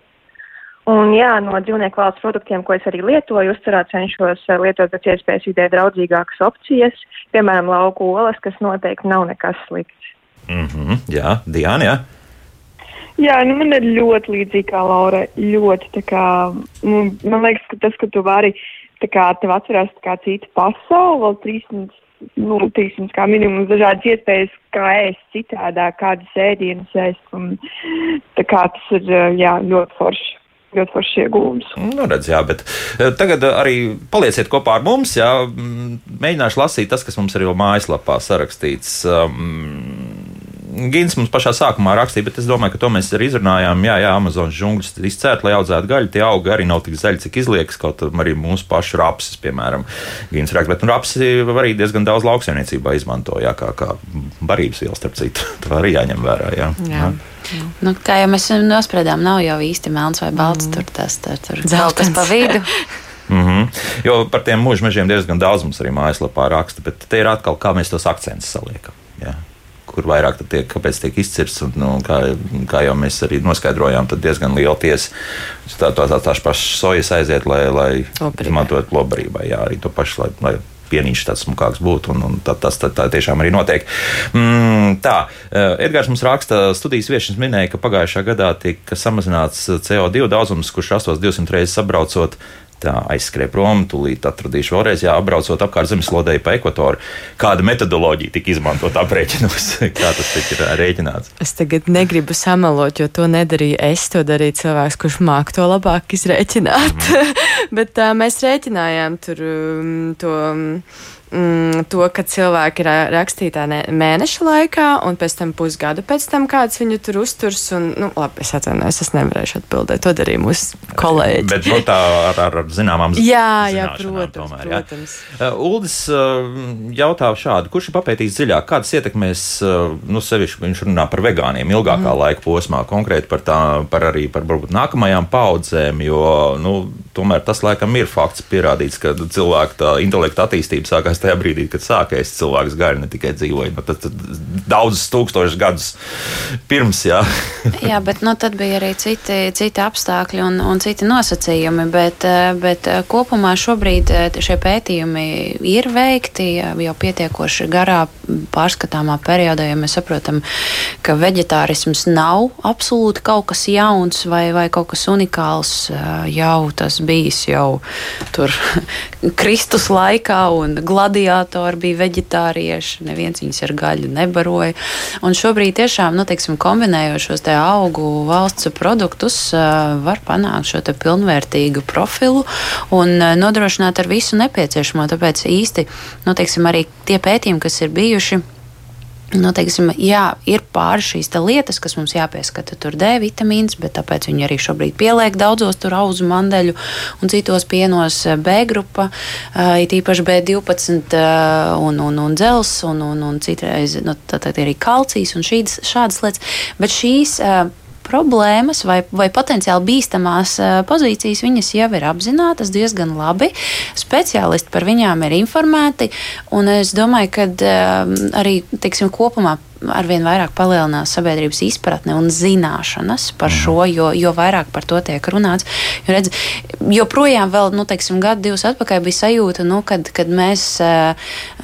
S4: Un jā, no dzīvnieku valsts produktiem, ko es arī lietoju, uzturā cenšos lietot pēc iespējas vidē draudzīgākas opcijas, piemēram, lauku olas, kas noteikti nav nekas slikts.
S1: Mm -hmm, jā, Diana, jā.
S4: Jā, nu man ir ļoti līdzīgi kā Laura. Ļoti tā kā, nu, man liekas, ka tas, ka tu vari, tā kā tev atcerās tā kā cita pasaule, vēl 300 nu, teiksim, kā minimums dažādas iespējas, kā ēst citādāk, kādas ēdienas ēst. Un, tā kā tas ir jā, ļoti forši. Ļoti foršs iegūms.
S1: Nu, redz, jā, bet tagad arī palieciet kopā ar mums. Jā, mēģināšu lasīt tas, kas mums ir jau mājaslapā sarakstīts. Um, Gins mums pašā sākumā rakstīja, bet es domāju, ka to mēs arī izrunājām. Jā, jā Amazonas džungļus izcērt, lai audzētu gaļu. Tie augi arī nav tik zaļi, cik izliekas. Kaut arī mūsu pašu rapsis, piemēram, Gins raksta. Bet nu, rapsi arī diezgan daudz lauksaimniecībā izmanto, jā, kā, kā barības vielu, starp citu. (laughs) Tā arī jāņem vērā. Jā. Jā.
S2: Jā. Nu, kā jau mēs nospriedām, nav jau īsti melns vai balts. Mm. Tur tas tur, tur kaut kas pa vidu. (laughs)
S1: Mm -hmm. Jo par tiem mūža mežiem diezgan daudz mums arī mājaslapā raksta, bet te ir atkal, kā mēs tos akcentus saliekam. Jā kur vairāk tiek, kāpēc tiek izcirsts. Un, nu, kā, kā jau mēs arī noskaidrojām, tad diezgan liela tiesa. Tā, tā, tā, tās pašas sojas aiziet, lai, lai izmantotu lobarībai. Jā, arī to pašu, lai, lai pienīšs tāds smukāks būtu, un, un tā, tas tā, tā tiešām arī notiek. Mm, tā, eh, Edgars mums raksta, studijas viesņas minēja, ka pagājušā gadā tika samazināts CO2 daudzums, kurš rastos 200 reizes sabraucot tā aizskrēja prom, tūlīt atradīšu vēlreiz, jā, apbraucot apkārt zemeslodei pa ekvatoru. Kāda metodoloģija tika izmantot aprēķinos, (laughs) kā tas tika rēķināts?
S3: Es tagad negribu samalot, jo to nedarīju es, to darīja cilvēks, kurš māk to labāk izrēķināt. Mm. (laughs) Bet tā, mēs rēķinājām tur um, to. Mm, to, ka cilvēki ir rakstītā mēneša laikā, un pēc tam pusgadu pēc tam kāds viņu tur uzturs. Un, nu, labi, es atvainojos, es nevarēšu atbildēt. To darīja mūsu kolēģi.
S1: Bet nu, tā ar, ar zināmām (laughs)
S3: jā, jā, protams, tomēr, protams.
S1: Jā. Uh, Uldis uh, jautā šādu, kurš ir papētījis dziļāk, kādas ietekmēs, uh, nu, sevišķi viņš runā par vegāniem ilgākā mm. laika posmā, konkrēti par, tā, par arī par varbūt nākamajām paudzēm, jo, nu, tomēr tas laikam ir fakts pierādīts, ka cilvēka intelekta attīstība sākās tajā brīdī, kad sākās cilvēks gaļa, ne tikai dzīvoja. Nu, tad, tad daudzus tūkstošus gadus pirms. Jā, (laughs)
S2: jā bet nu, tad bija arī citi, citi apstākļi un, un citi nosacījumi. Bet, bet kopumā šobrīd šie pētījumi ir veikti jau pietiekoši garā pārskatāmā periodā, ja mēs saprotam, ka veģetārisms nav absolūti kaut kas jauns vai, vai kaut kas unikāls. Jau tas bijis jau tur (laughs) Kristus laikā un gladi gladiatori bija veģetārieši, neviens viņus ar gaļu nebaroja. Un šobrīd tiešām, nu, teiksim, kombinējot šos te augu valsts produktus, var panākt šo pilnvērtīgu profilu un nodrošināt ar visu nepieciešamo. Tāpēc īsti, nu, teiksim, arī tie pētījumi, kas ir bijuši, Nu, teiksim, jā, ir pāris šīs lietas, kas mums jāpieskata. Tur D vitamīns, bet tāpēc viņi arī šobrīd pieliek daudzos tur auzu mandeļu un citos pienos B grupa, it īpaši B12 un, un, un dzels un, un, un citreiz nu, arī kalcijs un šīs, šādas lietas. Bet šīs problēmas vai, vai potenciāli bīstamās pozīcijas, viņas jau ir apzinātas diezgan labi. Speciālisti par viņām ir informēti, un es domāju, ka arī teiksim, kopumā arvien vairāk palielinās sabiedrības izpratne un zināšanas par mm. šo, jo, jo vairāk par to tiek runāts. Jo, redz, joprojām vēl, nu, teiksim, gadu, divus atpakaļ bija sajūta, nu, kad, kad mēs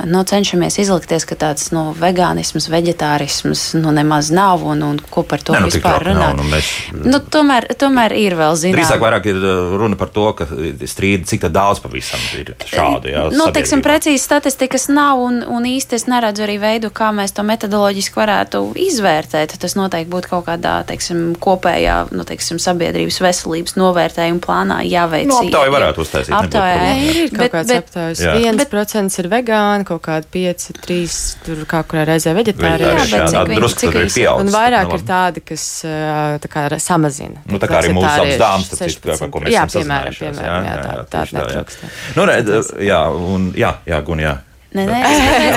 S2: nu, cenšamies izlikties, ka tāds nu, vegānisms, veģetārisms nu, nemaz nav un, un ko par to ne, nu, vispār runāt. Nu, mēs... nu, tomēr, tomēr ir vēl zināms.
S1: Drīzāk vairāk ir runa par to, ka strīdi, cik daudz pavisam ir šādu. Jā,
S2: nu, teiksim, precīzi statistikas nav un, un īsti es neredzu arī veidu, kā mēs to metodoloģiski varētu izvērtēt. Tas noteikti būtu kaut kādā teiksim, kopējā nu, teiksim, sabiedrības veselības novērtējuma plānā jāveic.
S1: Nu, aptāja varētu uztaisīt.
S3: Aptāja ir kaut bet, kāds bet, aptājas. Bet, procents ir vegāni, kaut kādi pieci, trīs, tur kā kurā reizē veģetārieši. Jā,
S1: bet cik, cik, cik pieaudz.
S3: Un vairāk ir tādi, kas tā kā samazina.
S1: Nu, tā kā arī mūsu apstāms, par ko mēs
S3: jā, piemēram, piemēram, jā, tā, tā, tā netrūkst.
S1: Nu, redz, jā, un jā, jā, gun, jā.
S2: Nē, nē,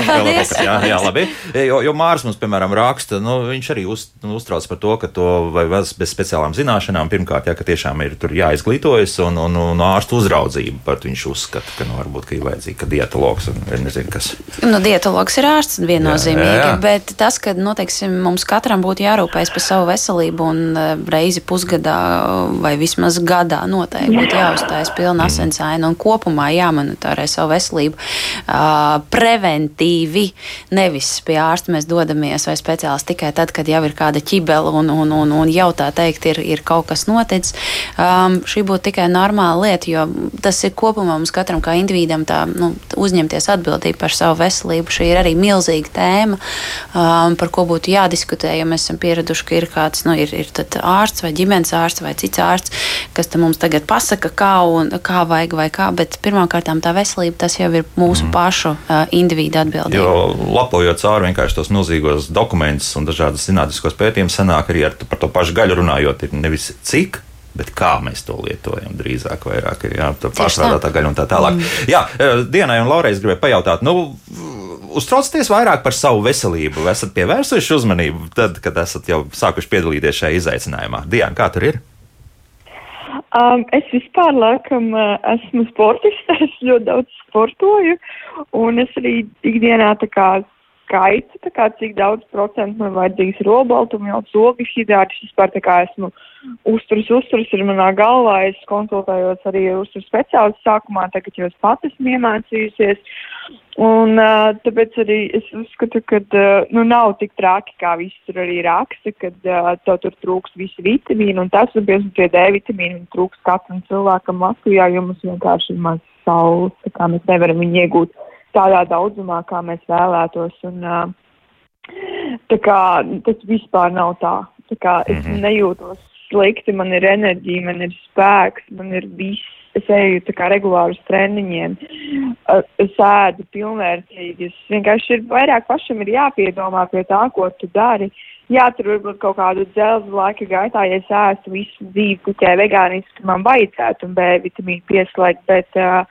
S2: paldies.
S1: jā, jā, labi. Jo, jo Mārs mums, piemēram, raksta, nu, viņš arī uz, nu, uztrauc par to, ka to vai bez speciālām zināšanām, pirmkārt, jā, ka tiešām ir jāizglītojas un, un, un ārstu uzraudzība. Pat viņš uzskata, ka nu, varbūt ka ir vajadzīga dietologs un nezinu, kas.
S2: Nu, dietologs ir ārsts viennozīmīgi, jā, jā, bet tas, ka nu, teiksim, mums katram būtu jārūpējas par savu veselību un uh, reizi pusgadā vai vismaz gadā noteikti būtu jāuzstājas pilna asensaina un kopumā jāmonitorē savu veselību. Uh, preventīvi. Nevis pie ārsta mēs dodamies vai speciālisti tikai tad, kad jau ir kāda ķibela un, un, un, un jau tā teikt, ir, ir kaut kas noticis. Um, šī būtu tikai normāla lieta, jo tas ir kopumā mums katram kā individam tā, nu, uzņemties atbildību par savu veselību. Šī ir arī milzīga tēma, um, par ko būtu jādiskutē, jo mēs esam pieraduši, ka ir kāds nu, ir, ir ārsts vai ģimenes ārsts vai cits ārsts, kas mums tagad pasaka, kā, un, kā vajag vai kā, bet pirmkārt tā veselība tas jau ir mūsu mm. pašu individu atbildība.
S1: Jo lapojot cauri vienkārši tos milzīgos dokumentus un dažādas zinātniskos pētījumus, sanāk arī ar, par to pašu gaļu runājot, ir nevis cik. Bet kā mēs to lietojam, drīzāk vairāk ir pārstrādātā gaļa un tā tālāk. Mm. Jā, Dienai un Laurai es gribēju pajautāt, nu, uztraucaties vairāk par savu veselību? Esat pievērsuši uzmanību tad, kad esat jau sākuši piedalīties šajā izaicinājumā? Diana, kā tur ir?
S4: Um, es vispār laikam uh, esmu sportists, (laughs) es ļoti daudz sportoju, un es arī ikdienā tā kā skaitu, tā kā cik daudz procentu man vajadzīgs robaltumu, jau zogas hidrātis, vispār tā kā esmu uzturs, uzturs ir manā galvā, es konsultējos arī uzturs speciālistu sākumā, tagad jau es pati esmu iemācījusies, un tāpēc arī es uzskatu, ka, nu, nav tik traki, kā viss tur arī raksta, kad tev tur trūks visi vitamīni, un tas, un piemēram, tie D vitamīni trūks katram cilvēkam Latvijā, jo mums vienkārši ir maz saules, tā kā mēs nevaram viņu iegūt tādā daudzumā, kā mēs vēlētos. Un, tā kā tas vispār nav tā. Tā kā es mm -hmm. nejūtos slikti, man ir enerģija, man ir spēks, man ir viss. Es eju kā regulāri uz treniņiem, es ēdu pilnvērtīgi. Es vienkārši ir vairāk pašam ir jāpiedomā pie tā, ko tu dari. Jā, tur varbūt kaut kādu dzelzu laika gaitā, ja es ēstu visu dzīvi tikai vegāniski, man vajadzētu un B vitamīnu pieslēgt, bet uh,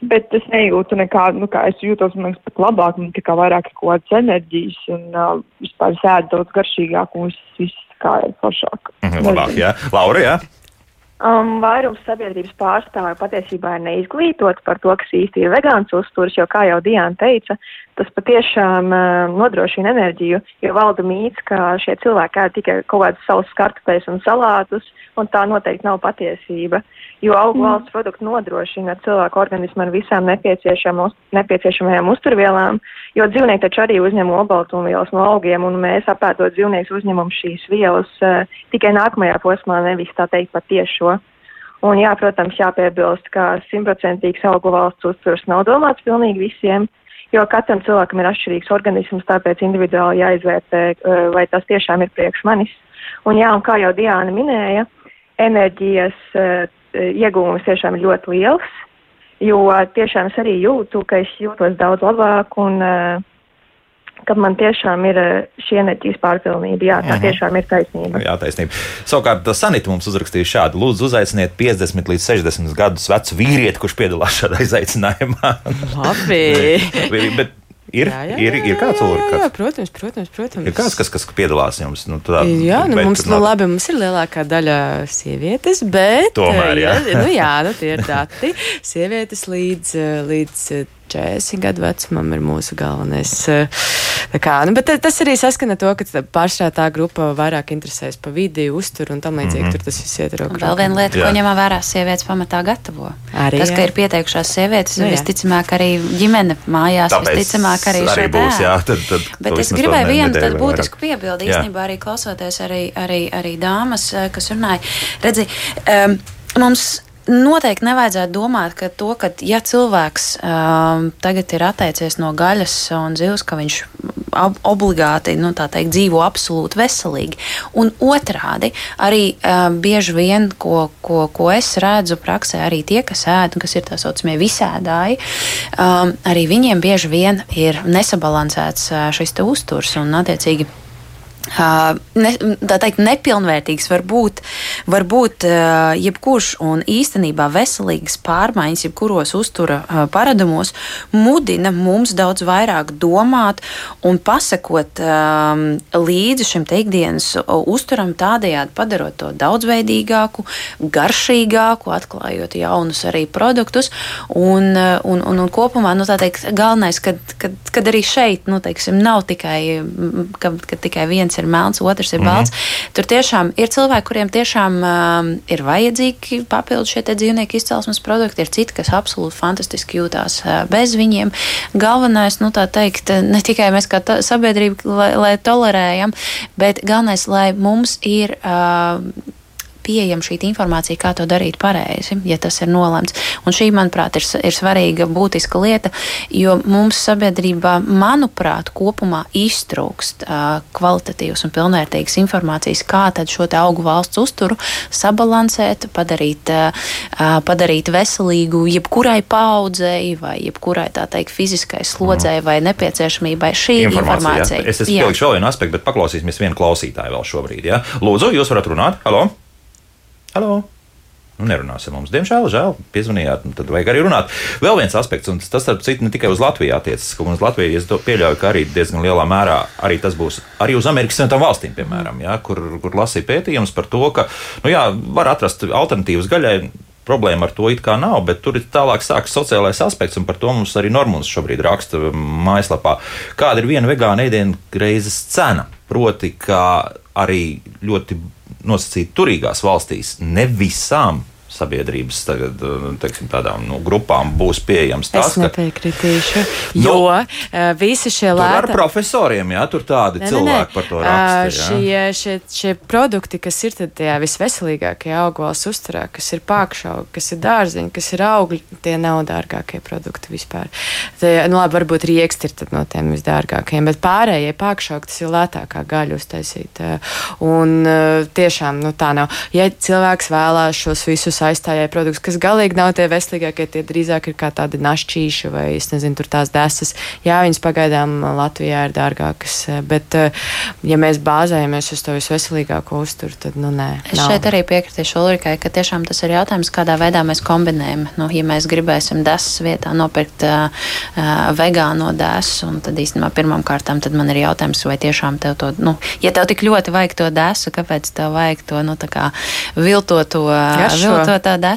S4: Bet es nejūtu nekādu, nu, kā es jūtos, man liekas, pat labāk, man tikai vairāk ir kaut kādas enerģijas un uh, vispār sēdu daudz garšīgāk un viss, viss kā ir foršāk.
S1: Mhm, labāk, jā. Laura, jā.
S4: Um, vairums sabiedrības pārstāvju patiesībā ir neizglītoti par to, kas īsti ir vegāns uzturs, jo, kā jau Diana teica, tas patiešām uh, nodrošina enerģiju, jo valda mīts, ka šie cilvēki ēd tikai kaut kādus savus kartupeļus un salātus, un tā noteikti nav patiesība, jo augu mm. valsts produkti nodrošina cilvēku organismu ar visām nepieciešamajām uzturvielām, jo dzīvnieki taču arī uzņem olbaltumvielas no augiem, un mēs apētot dzīvniekus uzņemam šīs vielas uh, tikai nākamajā posmā, nevis tā teikt patiešo. Un jā, protams, jāpiebilst, ka simtprocentīgs augu valsts uzturs nav domāts pilnīgi visiem, jo katram cilvēkam ir atšķirīgs organisms, tāpēc individuāli jāizvērtē, uh, vai tas tiešām ir priekš manis. Un jā, un kā jau Diāna minēja, enerģijas uh, ieguvums tiešām ir ļoti liels, jo tiešām es arī jūtu, ka es jūtos daudz labāk un uh, ka man tiešām ir šī enerģijas pārpilnība. Jā, tā mhm. tiešām ir taisnība.
S1: Jā, taisnība. Savukārt, Sanita mums uzrakstīja šādu: Lūdzu, uzaiciniet 50 līdz 60 gadus vecu vīrieti, kurš piedalās šādā izaicinājumā.
S3: Labi. (laughs)
S1: bet, Ir, jā, jā, ir, ir kāds
S3: jā, protams, protams, protams.
S1: Ir kāds, kas, kas piedalās jums? Nu, tā,
S3: jā, nu, mums, nu, labi, mums ir lielākā daļa sievietes, bet.
S1: Tomēr, jā.
S3: jā, nu, jā nu, tie ir dati. Sievietes līdz, līdz 40 gadu vecumam ir mūsu galvenais Tā kā, nu, bet tas arī saskana to, ka pārstrā tā grupa vairāk interesēs pa vidi, uzturu un tam līdzīgi. Mm -hmm. Tur tas viss iet rokā.
S2: Vēl viena lieta, jā. ko ņemam vērā, sievietes pamatā gatavo. Arī, tas, jā. ka ir pieteikušās sievietes, nu, visticamāk arī ģimene mājās, Tāpēc visticamāk arī, arī būs. Jā, tad, tad, bet es gribēju vienu tādu būtisku piebildi, īstenībā arī klausoties arī, arī, arī dāmas, eh, kas runāja. Redzi, um, mums noteikti nevajadzētu domāt, ka to, ka ja cilvēks um, tagad ir atteicies no gaļas un zivs, ka viņš ob obligāti nu, teikt, dzīvo absolūti veselīgi. Un otrādi, arī um, bieži vien, ko, ko, ko es redzu praksē, arī tie, kas ēd, kas ir tā saucamie visēdāji, um, arī viņiem bieži vien ir nesabalansēts uh, šis uzturs un attiecīgi ne, tā teikt, nepilnvērtīgs var būt, var būt jebkurš un īstenībā veselīgas pārmaiņas, jebkuros uztura paradumos, mudina mums daudz vairāk domāt un pasakot līdzi šim ikdienas uzturam, tādējādi padarot to daudzveidīgāku, garšīgāku, atklājot jaunus arī produktus. Un, un, un, un kopumā, nu, tā teikt, galvenais, kad, kad, kad arī šeit, nu, teiksim, nav tikai, ka, ka tikai viens ir melns, otrs ir balts. Mm -hmm. Tur tiešām ir cilvēki, kuriem tiešām um, ir vajadzīgi papildus šie dzīvnieku izcelsmes produkti, ir citi, kas absolūti fantastiski jūtās uh, bez viņiem. Galvenais, nu tā teikt, ne tikai mēs kā sabiedrība, lai, lai tolerējam, bet galvenais, lai mums ir. Uh, pieejama šī informācija, kā to darīt pareizi, ja tas ir nolemts. Un šī, manuprāt, ir, ir svarīga, būtiska lieta, jo mums sabiedrībā, manuprāt, kopumā iztrūkst uh, kvalitatīvas un pilnvērtīgas informācijas, kā tad šo augu valsts uzturu sabalansēt, padarīt, uh, padarīt veselīgu jebkurai paudzei vai jebkurai tā teikt fiziskai slodzei mm. vai nepieciešamībai šī informācija. informācija.
S1: Ja? Es esmu pielikšu vēl vienu aspektu, bet paklausīsimies vienu klausītāju vēl šobrīd. Ja? Lūdzu, jūs varat runāt? Halo! Halo! Nu, nerunāsim mums. Diemžēl, žēl, piezvanījāt, tad vajag arī runāt. Vēl viens aspekts, un tas, starp citu, ne tikai uz Latviju attiecas, ka uz Latviju es pieļauju, ka arī diezgan lielā mērā arī tas būs arī uz Amerikas Savienotām valstīm, piemēram, ja, kur, kur lasīja pētījums par to, ka, nu jā, var atrast alternatīvas gaļai. Problēma ar to it kā nav, bet tur ir tālāk sākas sociālais aspekts, un par to mums arī Normons šobrīd raksta mājaslapā. Kāda ir viena vegāna ēdienu reizes cena? Proti, ka arī ļoti nosacīti turīgās valstīs, ne visām sabiedrības tagad, eh, teiksim, tādām nu, grupām būs pieejams tas,
S3: es nepiekritīšu, ka, jo nu, visi šie lēti.
S1: Ar profesoriem, jā, tur tādi ne, cilvēki ne, ne. par to raksta. Uh,
S3: šie, šie, šie produkti, kas ir tajā visveselīgākie augvalsts uzturā, kas ir pākšaugi, kas ir dārziņi, kas ir augļi, tie nav dārgākie produkti vispār. Tie, nu, labi, varbūt rieksti ir no tiem visdārgākajiem, bet pārējie pākšaugi tas ir lētākā gaļa uztaisīt. Un uh, tiešām, nu tā nav. Ja cilvēks vēlās šos visus aizstājēja produktus, kas galīgi nav tie veselīgākie, tie drīzāk ir kā tādi našķīši vai, es nezinu, tur tās desas. Jā, viņas pagaidām Latvijā ir dārgākas, bet, ja mēs bāzējamies uz to visveselīgāko uzturu, tad, nu, nē.
S2: Es nav. šeit arī piekritīšu Ulrikai, ka tiešām tas ir jautājums, kādā veidā mēs kombinējam. Nu, ja mēs gribēsim desas vietā nopirkt uh, vegāno desu, un tad īstenībā pirmām kārtām tad man ir jautājums, vai tiešām tev to, nu, ja tev tik ļoti vajag to desu, kāpēc tev vajag to, nu, tā kā viltoto, viltoto tāda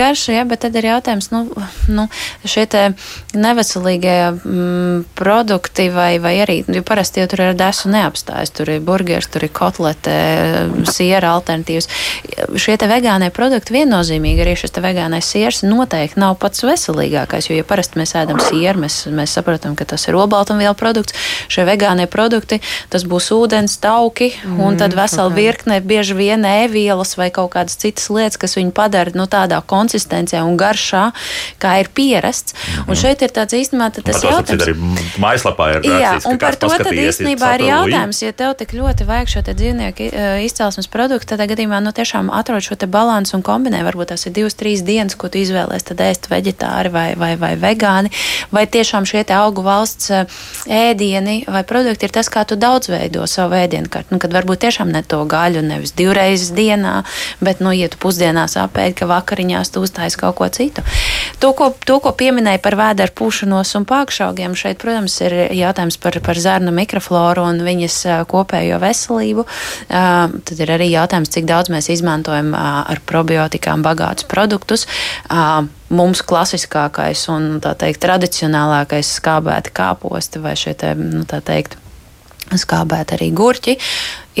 S2: garša, ja, bet tad ir jautājums, nu, nu šie te neveselīgie mm, produkti vai, vai arī, jo parasti jau tur ir desu neapstājas, tur ir burgers, tur ir kotlete, siera alternatīvas. Šie te vegānie produkti viennozīmīgi arī šis te vegānais siers noteikti nav pats veselīgākais, jo, ja parasti mēs ēdam sieru, mēs, mēs saprotam, ka tas ir olbaltumvielu produkts, šie vegānie produkti, tas būs ūdens, tauki mm, un tad vesela virkne bieži vien ēvielas vai kaut kādas citas lietas, kas viņu padara padara nu, tādā konsistencē un garšā, kā ir pierasts. Mm -hmm. Un mhm. šeit ir tāds īstenībā tas
S1: Bet jautājums. Arī mājaslapā ir
S2: rakstīts, Jā, un par to tad īstenībā ir jautājums, ja tev tik ļoti vajag šo dzīvnieku e, izcelsmes produktu, tad gadījumā nu, tiešām atrod šo balansu un kombinē. Varbūt tās ir divas, trīs dienas, ko tu izvēlēsies, tad ēst veģetāri vai, vai, vai vegāni, vai tiešām šie augu valsts e, ēdieni vai produkti ir tas, kā tu daudzveido savu ēdienu kartu. Nu, kad varbūt tiešām ne to gaļu nevis divreizes dienā, bet, nu, ja tu pusdienās apēdi pēc, ka vakariņās tu uztais kaut ko citu. To, ko, to, ko pieminēja par vēderu pušanos un pākšaugiem, šeit, protams, ir jautājums par, par zārnu mikrofloru un viņas kopējo veselību. Tad ir arī jautājums, cik daudz mēs izmantojam ar probiotikām bagātus produktus mums klasiskākais un tā teikt, tradicionālākais skābēta kāposti vai šie te, nu, tā teikt, skābēt arī gurķi.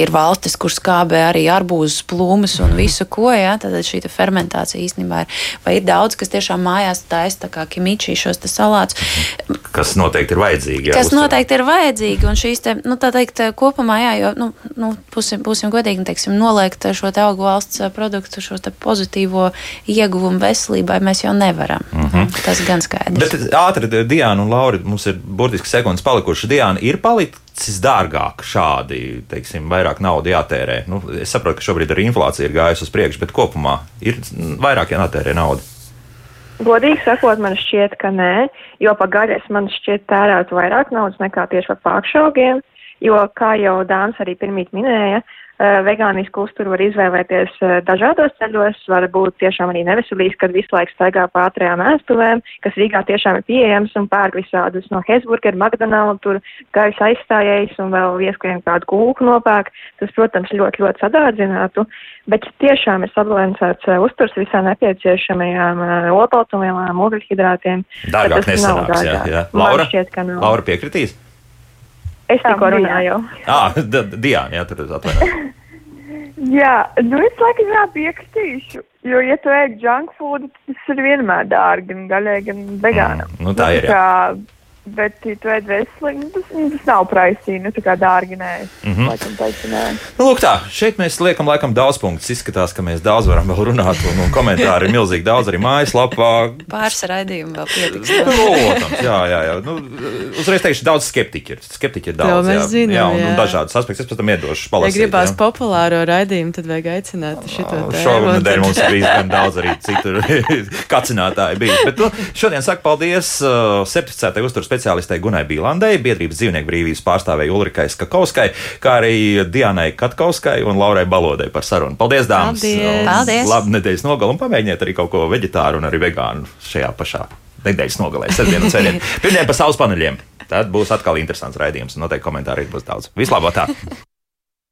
S2: Ir valstis, kur skābē arī arbūzus, plūmus un visu ko. Ja? Tad šī fermentācija īstenībā ir. Vai ir daudz, kas tiešām mājās taisa, tā kā kimičī šos salātus.
S1: Kas noteikti ir vajadzīgi. Jā,
S2: kas uzturā. noteikti ir vajadzīgi. Un šīs te, nu, tā teikt, kopumā, jā, jo, nu, nu, būsim, būsim godīgi, teiksim, noliegt šo te augu valsts produktu, šo te pozitīvo ieguvumu veselībai mēs jau nevaram. Mm -hmm. Tas gan skaidrs.
S1: Bet ātri, Diana un Laura, mums ir burtiski sekundes palikušas. Diana ir palicis dārgāk šādi, teiksim, vairāk naudas jātērē. Nu, es saprotu, ka šobrīd arī inflācija ir gājusi uz priekšu, bet kopumā ir vairāk jātērē nauda.
S4: Godīgi sakot, man šķiet, ka nē, jo pa gaļas man šķiet tērēt vairāk naudas nekā tieši par pākšaugiem, jo, kā jau Dāns arī pirmīt minēja, vegānisku uzturu var izvēlēties eh, dažādos ceļos, var būt tiešām arī neveselīgs, kad visu laiku staigā pa ātrajām ēstuvēm, kas Rīgā tiešām ir pieejams un pērk visādus no Hesburger, McDonald, tur gaisa aizstājējs un vēl vieskliem kādu kūku nopērk. Tas, protams, ļoti, ļoti sadārdzinātu, bet tiešām ir sabalansēts eh, uzturs visām nepieciešamajām olbaltumvielām, ogļhidrātiem.
S1: Dārgāk nesanāks, jā, jā. Laura, šķiet, Laura piekritīs?
S4: Es tikko runāju.
S1: Ah, (laughs) Diana, jā, tur atvainojiet. (laughs)
S5: jā, nu es laikam jā piekritīšu. Jo, ja tu ēd junk food, tas ir vienmēr dārgi, gan gaļai, gan vegānam.
S1: Mm, nu, tā ir. Jā.
S5: Kā, Bet, ja tu ēd veselīgi, nu, tas, nu, tas nav praisīgi, nu, tā kā dārgi nē. Mm -hmm. Laikam, teicu, nē.
S1: Nu, lūk, tā, šeit mēs liekam, laikam, daudz punktus. Izskatās, ka mēs daudz varam vēl runāt, un, un komentāri ir milzīgi daudz arī mājaslapā.
S2: Pāris raidījumu vēl pietiks.
S1: Protams, jā, jā, jā. Nu, uzreiz teikšu, daudz skeptiķi ir. Skeptiķi ir daudz, jā, zinām, jā, un, jā. un dažādas aspektus. Es pēc tam iedošu palasīt.
S3: Ja gribās jā. populāro raidījumu, tad vajag aicināt šito tēmu.
S1: Šonadēļ mums ir bijis gan daudz arī citur (laughs) kacinātāji bijis. Bet nu, šodien saku paldies uh, certificētai uzturu speciālistei Gunai Bīlai. Bilandei, biedrības dzīvnieku brīvības pārstāvēji Ulrikai Skakauskai, kā arī Dianai Katkauskai un Laurai Balodai par sarunu. Paldies, dāmas!
S2: Paldies! Paldies.
S1: Labu nedēļas nogalu un pamēģiniet arī kaut ko veģetāru un arī vegānu šajā pašā nedēļas nogalē, sestdien un svētdien. (laughs) Pirmdien pa saules paneļiem. Tad būs atkal interesants raidījums, un noteikti komentāri būs daudz. Vislabāk!